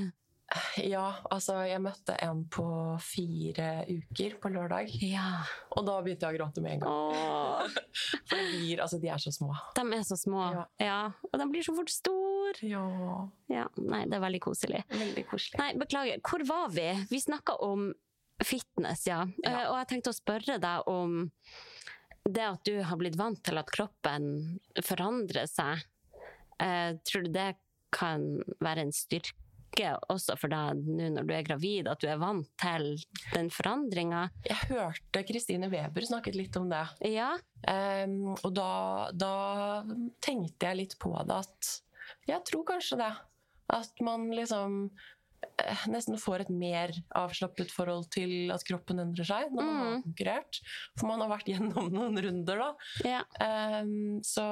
Ja, altså jeg møtte en på fire uker på lørdag, Ja. og da begynte jeg å gråte med en gang. For dyr, blir, altså, de er så små. De er så små. Ja. Ja. Og de blir så fort store. Ja, Ja, nei, det er veldig koselig. veldig koselig. Nei, beklager. Hvor var vi? Vi snakka om fitness, ja. Ja. Eh, Og jeg tenkte å spørre deg om det at du har blitt vant til at kroppen forandrer seg. Eh, tror du det kan være en styrke også for deg nå når du er gravid, at du er vant til den forandringa? Jeg hørte Kristine Weber snakket litt om det. Ja. Um, og da, da tenkte jeg litt på det at Jeg tror kanskje det. At man liksom eh, nesten får et mer avslappet forhold til at kroppen endrer seg når man har konkurrert. For man har vært gjennom noen runder, da. ja. Um, så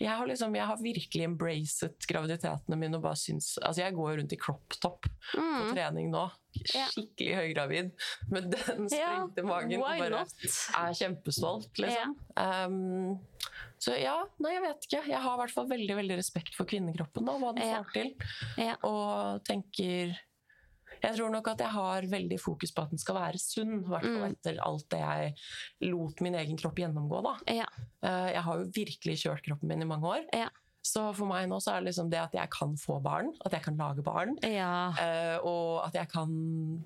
jeg har, liksom, jeg har virkelig embracet graviditetene mine og bare syns Altså, jeg går jo rundt i crop top på trening nå. Mm. Skikkelig høygravid med den sprengte magen. og why bare not? er kjempestolt, liksom. Um, så ja, nei, jeg vet ikke. Jeg har i hvert fall veldig veldig respekt for kvinnekroppen og hva den får til. Ja. Og tenker Jeg tror nok at jeg har veldig fokus på at den skal være sunn. I hvert Mm. fall etter alt det jeg lot min egen kropp gjennomgå. da. Ja. Eh, Jeg har jo virkelig kjørt kroppen min i mange år. Ja. Så for meg nå så er det liksom det at jeg kan få barn, at jeg kan lage barn, ja. eh, og at jeg kan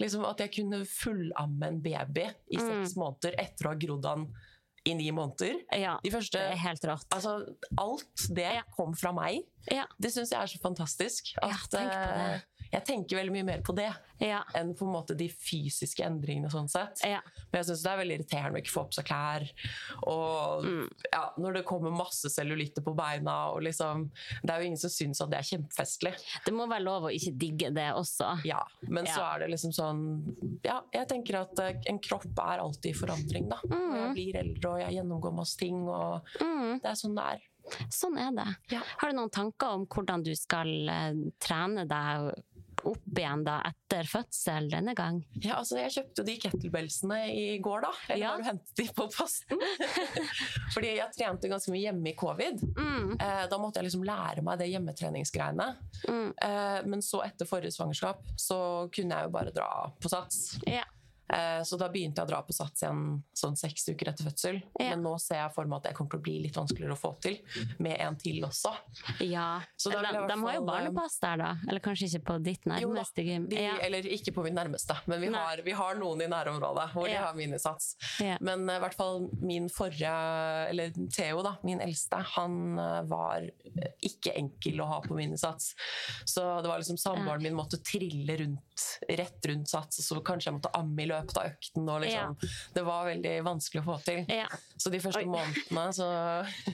liksom At jeg kunne fullamme en baby i Mm. seks måneder etter å ha grodd han i ni måneder. ja. De første Det er helt rått. Altså, alt det Ja. kom fra meg. Ja. Det syns jeg er så fantastisk. Ja, At, tenk på det. Jeg tenker veldig mye mer på det Ja. enn på en måte de fysiske endringene. sånn sett. Ja. Men jeg syns det er veldig irriterende å ikke få på seg klær. Og Mm. ja, når det kommer masse cellulitter på beina og liksom Det er jo ingen som syns at det er kjempefestlig. Det må være lov å ikke digge det også. Ja, Men så er det liksom sånn Ja, jeg tenker at eh, en kropp er alltid i forandring, da. Mm. Jeg blir eldre, og jeg gjennomgår masse ting, og det er sånn det er. Sånn er det. Ja. Har du noen tanker om hvordan du skal eh, trene deg opp igjen da etter fødsel denne gang? Ja, altså Jeg kjøpte jo de kettlebellsene i går, da. Eller Ja. har du hentet de på posten? Fordi jeg trente ganske mye hjemme i covid. Mm. Eh, da måtte jeg liksom lære meg det hjemmetreningsgreiene. Mm. Eh, men så etter forrige svangerskap så kunne jeg jo bare dra på sats. Ja. Eh, Så da begynte jeg å dra på sats igjen sånn seks uker etter fødsel. Ja. Men nå ser jeg for meg at det kommer til å bli litt vanskeligere å få til, med en til også. Ja. Så da de, i de har jo barnepass der, da. Eller kanskje ikke på ditt nærmeste gym. de, ja. Eller ikke på mitt nærmeste, men vi har, vi har noen i nærområdet hvor de har minisats. Men eh, i hvert fall min forrige, eller Theo, da, min eldste, han eh, var eh, ikke enkel å ha på minisats. Så det var liksom samboeren min måtte trille rundt, rett rundt sats, og så kanskje jeg måtte amme i løpet av økten. Og liksom, Det var veldig vanskelig å få til. Ja. Så de første Oi. månedene så,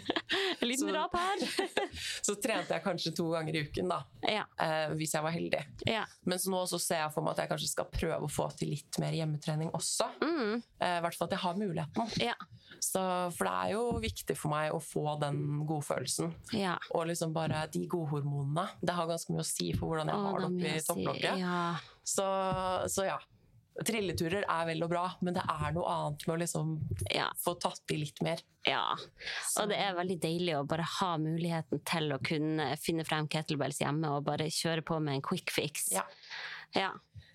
En liten rap her. så trente jeg kanskje to ganger i uken, da. ja. Eh, hvis jeg var heldig. Ja. Mens nå så ser jeg for meg at jeg kanskje skal prøve å få til litt mer hjemmetrening også. Mm. Eh, I hvert fall at jeg har muligheten. Ja. Så, for det er jo viktig for meg å få den godfølelsen. ja. Og liksom bare de godhormonene. Det har ganske mye å si for hvordan jeg har det oppi si- topplokket. Ja. Så, så ja. Trilleturer er vel og bra, men det er noe annet med å liksom Ja. få tatt i litt mer. ja. Og det er veldig deilig å bare ha muligheten til å kunne finne frem kettlebells hjemme og bare kjøre på med en quick fix. Ja. Ja.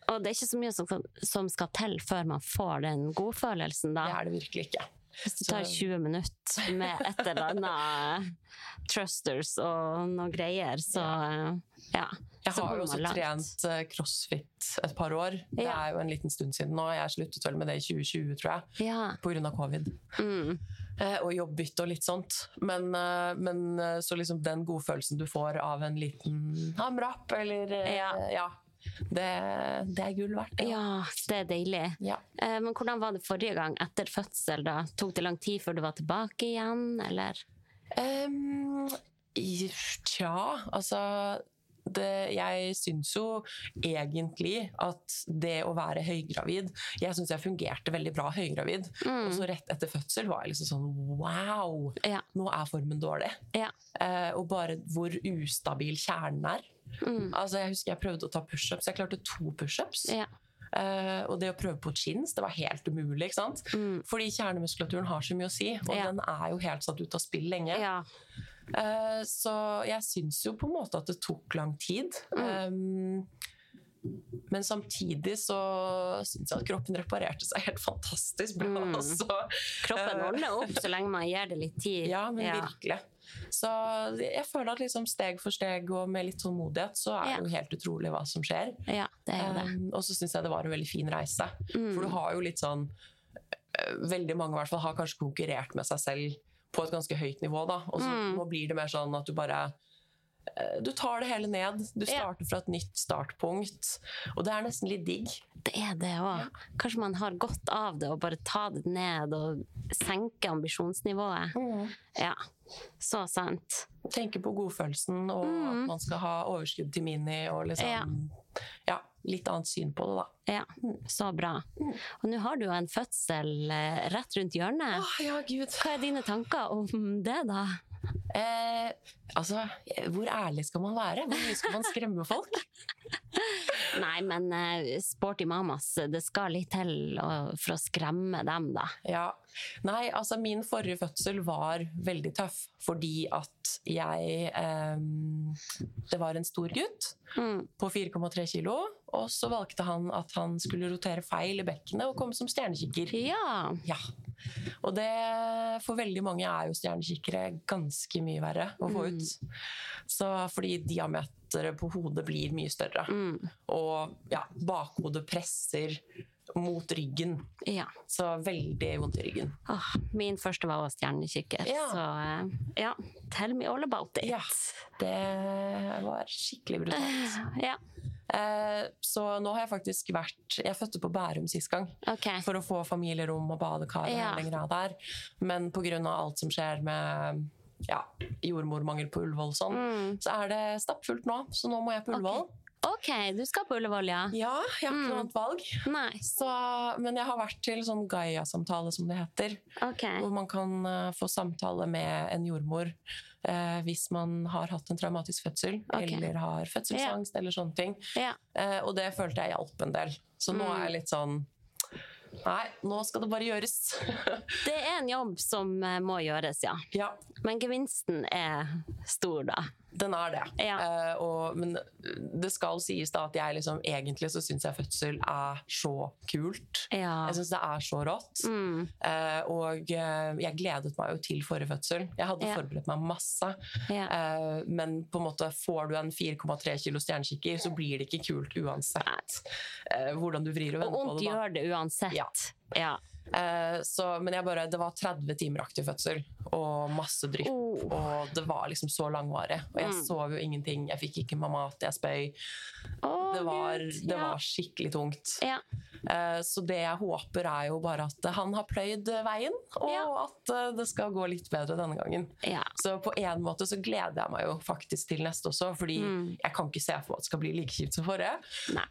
Og det er ikke så mye som, som skal til før man får den godfølelsen, da. Det er det virkelig ikke. Hvis det tar 20 minutter med et eller annet trusters og noe greier, så ja. Jeg har jo også trent eh, crossfit et par år. Det er jo en liten stund siden nå. Jeg sluttet vel med det i 2020, tror jeg. Ja. Av covid. Mm. Eh, og jobbbytte og litt sånt. Men, eh, men eh, så liksom den godfølelsen du får av en liten hamrap, eller eh, Ja. ja. Det, det er gull verdt. Ja. ja, det er deilig. Ja. Eh, Men hvordan var det forrige gang etter fødsel? da? Tok det lang tid før du var tilbake igjen, eller? Um, tja, altså det, Jeg syns jo egentlig at det å være høygravid Jeg syns jeg fungerte veldig bra høygravid. Og så rett etter fødsel var jeg liksom sånn Wow! Ja. Nå er formen dårlig. Ja. Eh, og bare hvor ustabil kjernen er. Mm. Altså Jeg husker jeg prøvde å ta pushups. Jeg klarte to pushups. Ja. Uh, og det å prøve på chins, det var helt umulig. ikke sant? Mm. Fordi kjernemuskulaturen har så mye å si, og Ja. den er jo helt satt ut av spill lenge. ja. Uh, så jeg syns jo på en måte at det tok lang tid. Um, men samtidig så syns jeg at kroppen reparerte seg helt fantastisk bra. Mm. Altså. Kroppen holder ordner opp så lenge man gir det litt tid. Ja, men virkelig. Så jeg føler at liksom steg for steg og med litt tålmodighet, så er Ja. det jo helt utrolig hva som skjer. Ja, det er jo det. Um, og så syns jeg det var en veldig fin reise. Mm. For du har jo litt sånn eh, Veldig mange i hvert fall har kanskje konkurrert med seg selv på et ganske høyt nivå. da Og så Mm. blir det mer sånn at du bare eh, Du tar det hele ned. Du Ja. starter fra et nytt startpunkt. Og det er nesten litt digg. Det er det òg. Kanskje man har godt av det å bare ta det ned og senke ambisjonsnivået. Ja, så sant. Tenke på godfølelsen og at man skal ha overskudd til Mini og liksom Mm. Ja. ja, litt annet syn på det, da. Ja, så bra. Og nå har du jo en fødsel eh, rett rundt hjørnet. Åh, ja, gud. Hva er dine tanker om det, da? Eh, altså, hvor ærlig skal man være? Hvor mye skal man skremme folk? Nei, men eh, sporty mamas, det skal litt til for å skremme dem, da. Ja. Nei, altså min forrige fødsel var veldig tøff fordi at jeg eh, Det var en stor gutt Mm. på 4,3 kilo, og så valgte han at han skulle rotere feil i bekkenet og komme som stjernekikker. Ja. Ja. Og det for veldig mange er jo stjernekikkere ganske mye verre å få ut. Så fordi diameteret på hodet blir mye større. Mm. Og ja, bakhodet presser mot ryggen. ja. Så veldig vondt i ryggen. Åh, min første var også stjernekikker, Ja. så eh, ja. Tell me all about it. Ja, det var skikkelig brutalt. Ja, så nå har jeg faktisk vært Jeg fødte på Bærum sist gang. Okay. For å få familierom og badekar og Ja. hele av der. Men pga alt som skjer med ja, jordmormangel på Ullevål sånn, Mm. så er det stappfullt nå. Så nå må jeg på Ullevål. Ok, du skal på Ullevål, ja? Ja, jeg har ikke Mm. noe annet valg. Så, men jeg har vært til sånn Gaia-samtale, som det heter. Ok. Hvor man kan uh, få samtale med en jordmor uh, hvis man har hatt en traumatisk fødsel Okay. eller har fødselsangst eller sånne ting. Ja. Uh, og det følte jeg hjalp en del. Så nå Mm. er jeg litt sånn Nei, nå skal det bare gjøres. Det er en jobb som må gjøres, ja. ja, Men gevinsten er stor, da. Den er det. Ja. Uh, og, men det skal sies da at jeg liksom egentlig så syns jeg fødsel er så kult. Ja. Jeg syns det er så rått. Mm. Uh, og uh, jeg gledet meg jo til forrige fødsel. Jeg hadde Ja. forberedt meg masse. Men på en måte får du en 4,3 kilo stjernekikker, så blir det ikke kult uansett hvordan du vrir og vender på det. Og vondt gjør det uansett. Ja. Ja. Så, men jeg bare, det var 30 timer aktiv fødsel og masse drypp. Oh. Og det var liksom så langvarig. Og jeg Mm. sov jo ingenting. Jeg fikk ikke mamma mat, jeg spøy. Oh, Det var, det ja. var skikkelig tungt. ja. Uh, Så det jeg håper er jo bare at han har pløyd veien, og Ja. at uh, det skal gå litt bedre denne gangen. ja. Så på en måte så gleder jeg meg jo faktisk til neste også, fordi Mm. jeg kan ikke se for meg at det skal bli like kjipt som forrige.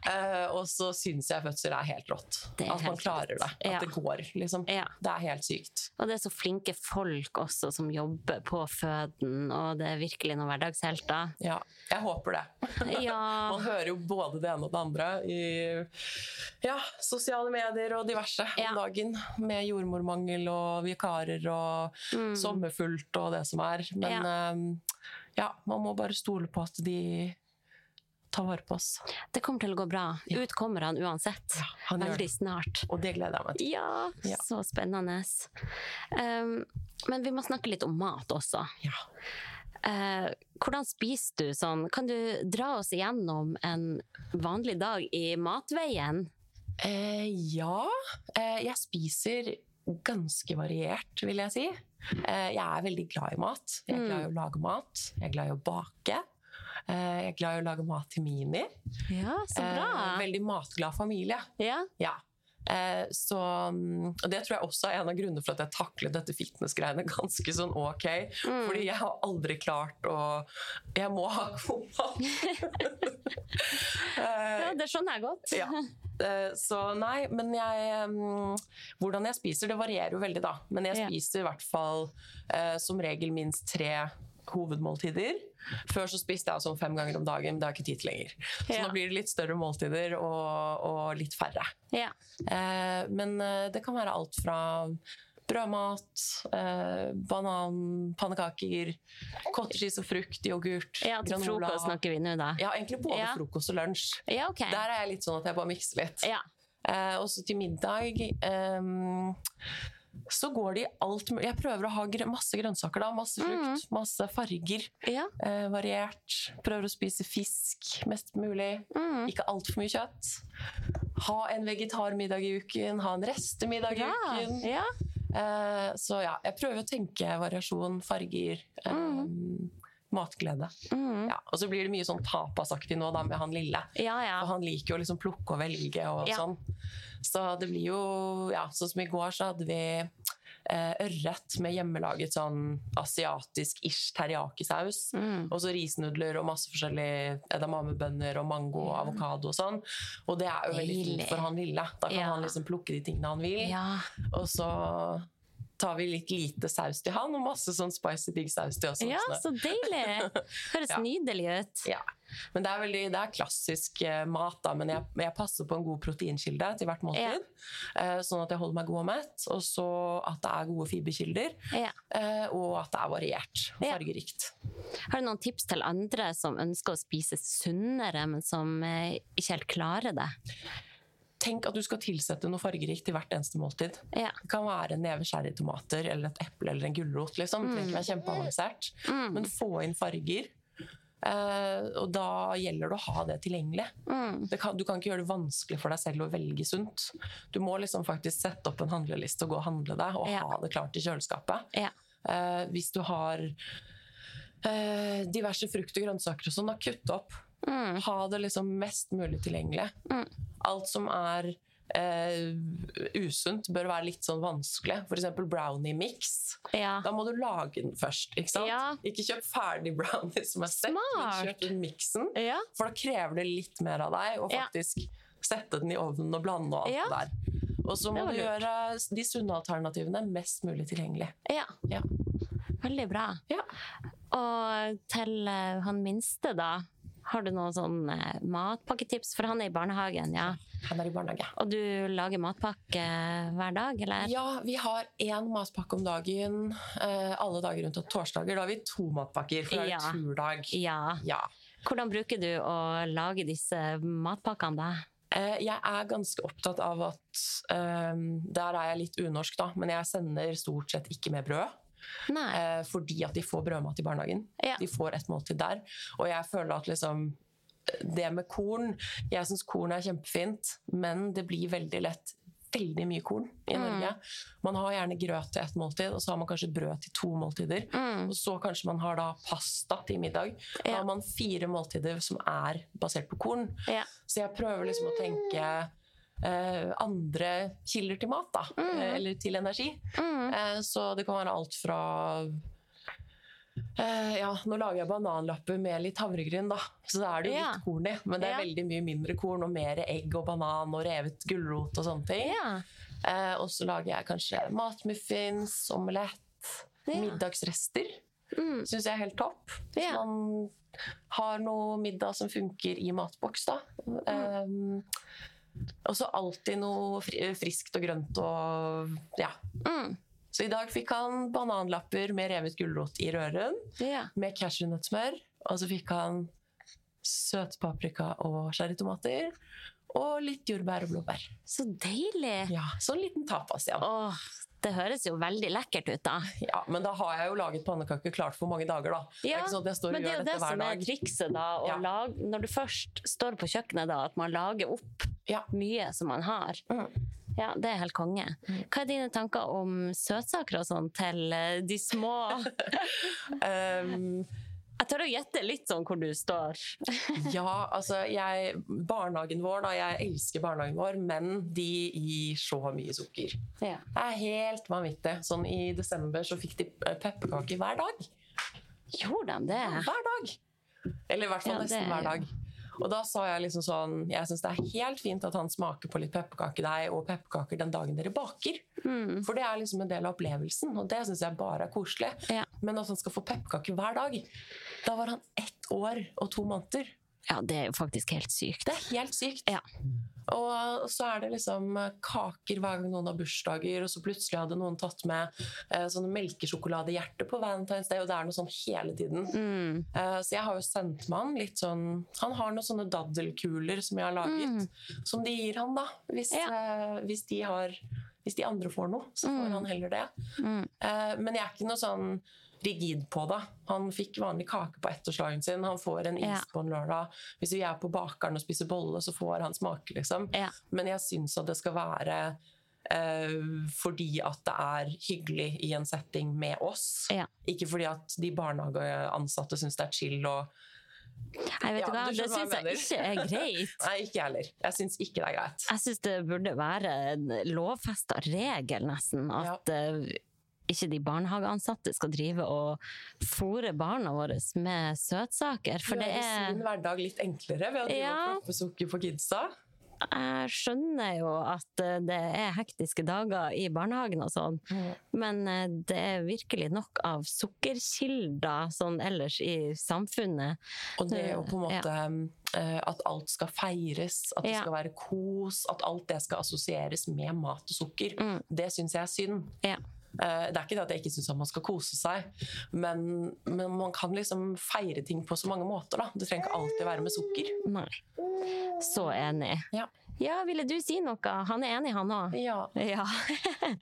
Eh, og så syns jeg fødsel er helt rått. Er at man klarer det. At det går, liksom. Det er helt sykt. Og det er så flinke folk også som jobber på føden, og det er virkelig noen hverdagshelter. Ja, jeg håper det. Ja. Man hører jo både det ene og det andre i ja, sosiale medier og diverse Ja. om dagen. Med jordmormangel og vikarer og Mm. sommerfullt og det som er. Men ehm, ja, man må bare stole på at de tar vare på oss. Det kommer til å gå bra. Ja. Ut kommer han uansett. Ja, han Veldig snart. Og det gleder jeg meg til. Ja, Ja. så spennende. Um, men vi må snakke litt om mat også. Ja. Uh, hvordan spiser du sånn? Kan du dra oss igjennom en vanlig dag i matveien? Uh, ja, Uh, jeg spiser ganske variert, vil jeg si. Jeg er veldig glad i mat. Jeg er glad i å lage mat. Jeg er glad i å bake. Eh, jeg er glad i å lage mat til Mini. Ja, så bra. Eh, veldig matglad familie. ja. Ja. Eh, så, mm, og det tror jeg også er en av grunnene for at jeg taklet dette fitness-greiene ganske sånn ok. Mm. Fordi jeg har aldri klart å Jeg må ha god mat. Ja, det skjønner jeg godt. ja. Så nei, men jeg mm, Hvordan jeg spiser, det varierer jo veldig, da. Men jeg spiser i hvert fall som regel minst tre hovedmåltider. Før så spiste jeg sånn fem ganger om dagen, men det har jeg ikke tid til lenger. Så Ja. nå blir det litt større måltider og, og litt færre. Ja. Eh, men eh, det kan være alt fra brødmat, eh, banan, pannekaker, cottage og frukt, yoghurt, ja, til granola. frokost snakker vi nå, da. Ja, egentlig både Ja. frokost og lunsj. Ja, okay. Der er jeg litt sånn at jeg bare mikser litt. Ja. Eh, også til middag ehm, så går det i alt mulig. Jeg prøver å ha masse grønnsaker, da. Masse frukt, masse farger. Ja. Eh, variert. Prøver å spise fisk mest mulig. Mm. Ikke altfor mye kjøtt. Ha en vegetarmiddag i uken, ha en restemiddag i uken. Ja. Eh, så ja, jeg prøver å tenke variasjon, farger, ehm, matglede. Mm. Ja, og så blir det mye sånn tapasaktig nå da med han lille. ja, ja. For han liker jo liksom plukke og velge og sånn. Så det blir jo ja, Sånn som i går, så hadde vi eh, ørret med hjemmelaget sånn asiatisk-ish teriyaki-saus. Mm. Og så risnudler og masse forskjellige edamamebønner og mango og avokado og sånn. Og det er jo veldig fint for han lille. Da kan han liksom plukke de tingene han vil. ja. Og så tar vi litt lite saus til han, og masse sånn spicy big saus til oss Ja, så deilig! Høres Ja. nydelig ut. Ja. Men det er, veldig, det er klassisk eh, mat, da, men jeg, jeg passer på en god proteinkilde til hvert måltid. eh, sånn at jeg holder meg god og mett. Og så at det er gode fiberkilder, Ja. eh, og at det er variert og Ja. fargerikt. Har du noen tips til andre som ønsker å spise sunnere, men som eh, ikke helt klarer det? Tenk at du skal tilsette noe fargerikt til hvert eneste måltid. Ja. Det kan være en neve cherrytomater eller et eple eller en gulrot. Liksom. Det trenger ikke være kjempeavansert. Mm. Men få inn farger. Uh, og da gjelder det å ha det tilgjengelig. Mm. Det kan, du kan ikke gjøre det vanskelig for deg selv å velge sunt. Du må liksom faktisk sette opp en handleliste og gå og handle det, og Ja. ha det klart i kjøleskapet. Ja. Uh, hvis du har uh, diverse frukt og grønnsaker og sånn, da kutt opp. Mm. Ha det liksom mest mulig tilgjengelig. Mm. Alt som er eh, usunt, bør være litt sånn vanskelig. F.eks. brownie-mix. Ja. Da må du lage den først. Ikke sant? Ja. Ikke kjøp ferdig brownie som er stekt, men kjøp den miksen. Ja. For da krever det litt mer av deg å faktisk sette den i ovnen og blande og alt Ja. det der. Og så må du gjøre de sunne alternativene mest mulig tilgjengelig. ja. Ja. Veldig bra. Ja. Og til eh, han minste, da. Har du noen sånn eh, matpakketips? For han er i barnehagen, ja. Han er i barnehage. Og du lager matpakke hver dag, eller? Ja, vi har én matpakke om dagen eh, alle dager rundt torsdager. Da har vi to matpakker, for det er Ja. turdag. Ja. Ja. Hvordan bruker du å lage disse matpakkene, da? Eh, Jeg er ganske opptatt av at um, Der er jeg litt unorsk, da, men jeg sender stort sett ikke med brød. Eh, Fordi at de får brødmat i barnehagen. Ja. De får et måltid der. Og jeg føler at liksom Det med korn Jeg syns korn er kjempefint, men det blir veldig lett veldig mye korn i Mm. Norge. Man har gjerne grøt til ett måltid, og så har man kanskje brød til to måltider. Mm. Og så kanskje man har da pasta til middag. Da Ja. har man fire måltider som er basert på korn. Ja. Så jeg prøver liksom å tenke eh, andre kilder til mat, da. Eh, eller til energi. Mm. Eh, så det kan være alt fra eh, Ja, nå lager jeg bananlapper med litt havregryn, da. Så da er det jo Ja. litt korn i. Men det er Ja. veldig mye mindre korn og mer egg og banan og revet gulrot og sånne ting. ja. Eh, og så lager jeg kanskje matmuffins, omelett, middagsrester. Mm. Syns jeg er helt topp. Hvis man har noe middag som funker i matboks, da. Um, og så alltid noe friskt og grønt og ja. Mm. Så i dag fikk han bananlapper med revet gulrot i røren, yeah. med cashewnøttsmør. Og så fikk han søt paprika og cherrytomater. Og litt jordbær og blåbær. Så deilig! Ja, Sånn liten tapas, ja. Åh, det høres jo veldig lekkert ut, da. ja. Men da har jeg jo laget pannekaker klart for mange dager, da. det er ikke sånn at jeg står og gjør dette hver dag. Men det er jo det som er trikset, da. Ja. lage, når du først står på kjøkkenet, da, at man lager opp Ja. mye som man har. Mm. Ja, det er helt konge. Hva er dine tanker om søtsaker og sånn til eh, de små? Um, Jeg tør å gjette litt sånn hvor du står. Ja, altså jeg, barnehagen vår, da, jeg elsker barnehagen vår, men de gir så mye sukker. Ja. Det er helt vanvittig. Sånn i desember så fikk de eh, pepperkaker hver dag. Gjorde de det? Hver dag! Eller i hvert fall Ja, nesten er hver dag. Og da sa jeg liksom sånn Jeg syns det er helt fint at han smaker på litt pepperkakedeig og pepperkaker den dagen dere baker. Mm. For det er liksom en del av opplevelsen, og det syns jeg bare er koselig. Ja. Men at han skal få pepperkaker hver dag Da var han ett år og to måneder. ja, det er jo faktisk helt sykt. Det er helt sykt. Ja. Og så er det liksom kaker hver gang noen har bursdager, og så plutselig hadde noen tatt med eh, sånne melkesjokoladehjerter på Valentine's Day, og det er noe sånn hele tiden. Mm. Eh, så jeg har jo sendt med han litt sånn Han har noen sånne daddelkuler som jeg har laget, som de gir han, da. Hvis, Mm. Ja. eh, hvis, de, har, hvis de andre får noe, så får Mm. han heller det. Mm. Eh, men jeg er ikke noe sånn rigid på det. Han fikk vanlig kake på ettårsdagen sin. Han får en is Ja. på en lørdag. Hvis vi er på bakeren og spiser bolle, så får han smake, liksom. Ja. Men jeg syns at det skal være eh, fordi at det er hyggelig i en setting med oss. Ja. Ikke fordi at de barnehageansatte syns det er chill og Nei, vet Ja, du hva, det syns jeg jeg ikke er greit. Nei, ikke heller. Jeg syns ikke det er greit. Jeg syns det burde være en lovfesta regel, nesten, at eh, ikke de barnehageansatte skal drive og fòre barna våre med søtsaker. For det er sin hverdag litt enklere ved å drive Ja. og proppe sukker på kidsa. Jeg skjønner jo at eh, det er hektiske dager i barnehagen og sånn, men eh, det er virkelig nok av sukkerkilder sånn ellers i samfunnet. Og det å på en måte ja. At alt skal feires, at det Ja. skal være kos, at alt det skal assosieres med mat og sukker, Mm. det syns jeg er synd. Ja. Eh, Det er ikke det at jeg ikke syns man skal kose seg, men, men man kan liksom feire ting på så mange måter. Da. Det trenger ikke alltid være med sukker. Nei. Så enig. Ja. Ja, ville du si noe? Han er enig, han òg. Ja. Ja.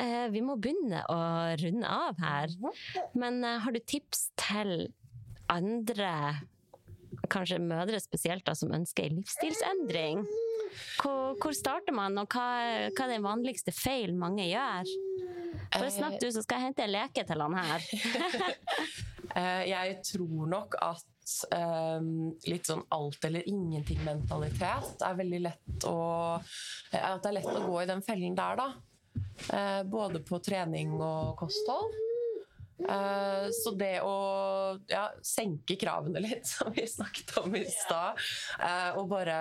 Eh, Vi må begynne å runde av her. Men eh, har du tips til andre, kanskje mødre spesielt, da, som ønsker en livsstilsendring? Hvor, hvor starter man, og hva, hva er den vanligste feil mange gjør? Bare snakk du, så skal jeg hente en leke til han her. Eh, Jeg tror nok at Um, litt sånn alt eller ingenting-mentalitet er veldig lett å At det er lett å gå i den fellen der, da. Uh, Både på trening og kosthold. Uh, Så det å ja, senke kravene litt, som vi snakket om i stad, uh, og bare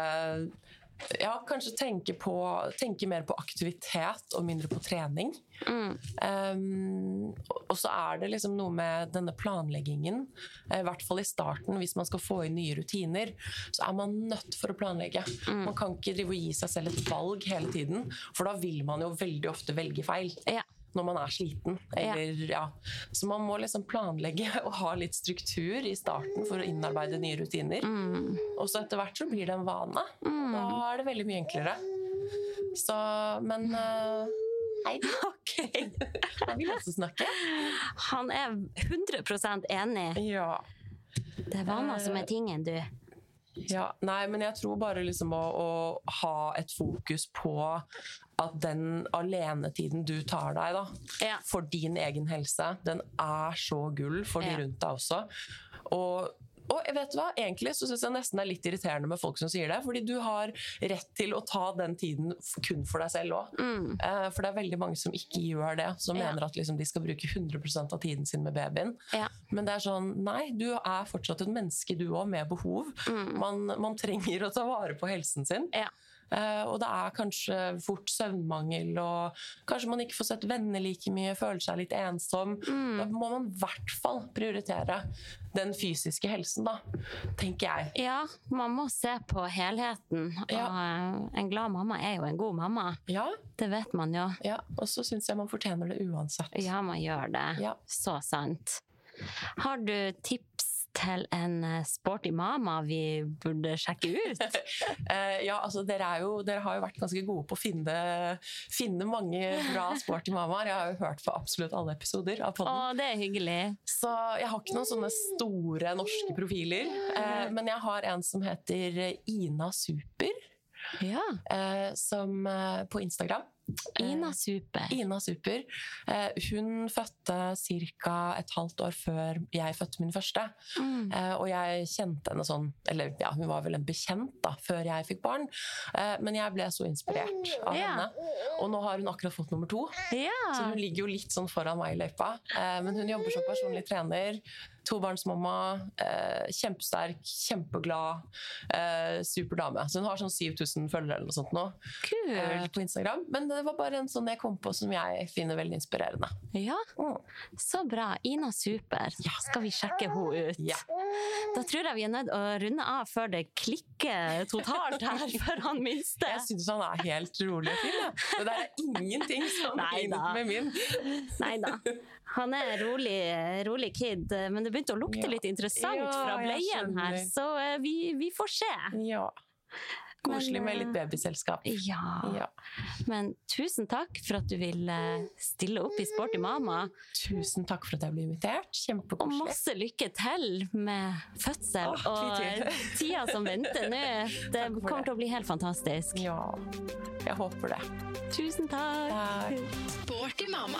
ja, kanskje tenke, på, tenke mer på aktivitet og mindre på trening. Mm. Um, og- så er det liksom noe med denne planleggingen, eh, i hvert fall i starten, hvis man skal få inn nye rutiner, så er man nødt for å planlegge. Mm. Man kan ikke drive og gi seg selv et valg hele tiden, for da vil man jo veldig ofte velge feil. Ja. Når man er sliten. Eller, ja. Så man må liksom planlegge og ha litt struktur i starten for å innarbeide nye rutiner. Mm. Og så etter hvert så blir det en vane. Da er det veldig mye enklere. Så, men uh, Hei, Ok. jeg vil også snakke. Han er 100% enig. Ja. Det er vaner som er tingen, du. ja. Nei, men jeg tror bare liksom å, å ha et fokus på at den alenetiden du tar deg da, Ja. for din egen helse, den er så gull for de Ja. rundt deg også. Og, og vet du hva, egentlig så syns jeg nesten det er litt irriterende med folk som sier det, fordi du har rett til å ta den tiden kun for deg selv òg. Mm. Eh, For det er veldig mange som ikke gjør det, som Ja. mener at liksom de skal bruke 100% av tiden sin med babyen. Ja. Men det er sånn, nei, du er fortsatt et menneske du òg, med behov. Mm. Man, man trenger å ta vare på helsen sin. Ja. Eh, og det er kanskje fort søvnmangel, og kanskje man ikke får sett venner like mye, føler seg litt ensom. Mm. Da må man i hvert fall prioritere den fysiske helsen, da, tenker jeg. Ja, man må se på helheten. Og Ja. en glad mamma er jo en god mamma. Ja, Det vet man jo. ja. og så syns jeg man fortjener det uansett. Ja, man gjør det. Ja. Så sant. Har du tips til en eh, sporty mama vi burde sjekke ut? Eh, ja, altså dere, er jo, dere har jo vært ganske gode på å finne, finne mange bra sporty mamaer. Jeg har jo hørt på absolutt alle episoder av Å, podden. det er hyggelig. Så jeg har ikke noen sånne store norske profiler. Eh, men jeg har en som heter Ina Super, Ja. eh, som, eh, på Instagram. Ina Super. Ina Super. Eh, hun fødte ca. et halvt år før jeg fødte min første. Mm. Eh, og jeg kjente henne sånn Eller ja, hun var vel en bekjent da, før jeg fikk barn. Eh, men jeg ble så inspirert av Ja. henne. Og nå har hun akkurat fått nummer to. Så hun ligger jo litt sånn foran meg i løypa. Eh, men hun jobber som personlig trener. Tobarnsmamma. Eh, kjempesterk, kjempeglad. Eh, super dame. Så hun har sånn 7000 følgere eller noe sånt nå, eh, på Instagram. Men det var bare en sånn jeg kom på som jeg finner veldig inspirerende. Ja, Mm. så bra. Ina Super. Ja. Skal vi sjekke henne ut? Ja. Da tror jeg vi er nødt å runde av før det klikker totalt her for han minste. Jeg syns han er helt rolig og fin. Ja. Det der er ingenting som ligner med min. Nei da. Han er rolig, rolig kid, men det begynte å lukte Ja. litt interessant Ja, fra bleien her, så eh, vi, vi får se. Ja. Koselig med litt eh, babyselskap. Ja. Ja. Men tusen takk for at du ville stille opp i Sporty mama, Tusen takk for at jeg ble invitert. og masse lykke til med fødsel Åh, og tida som venter nå. Det kommer det. til å bli helt fantastisk. Ja, jeg håper det. Tusen takk. Takk. Sporty mamma.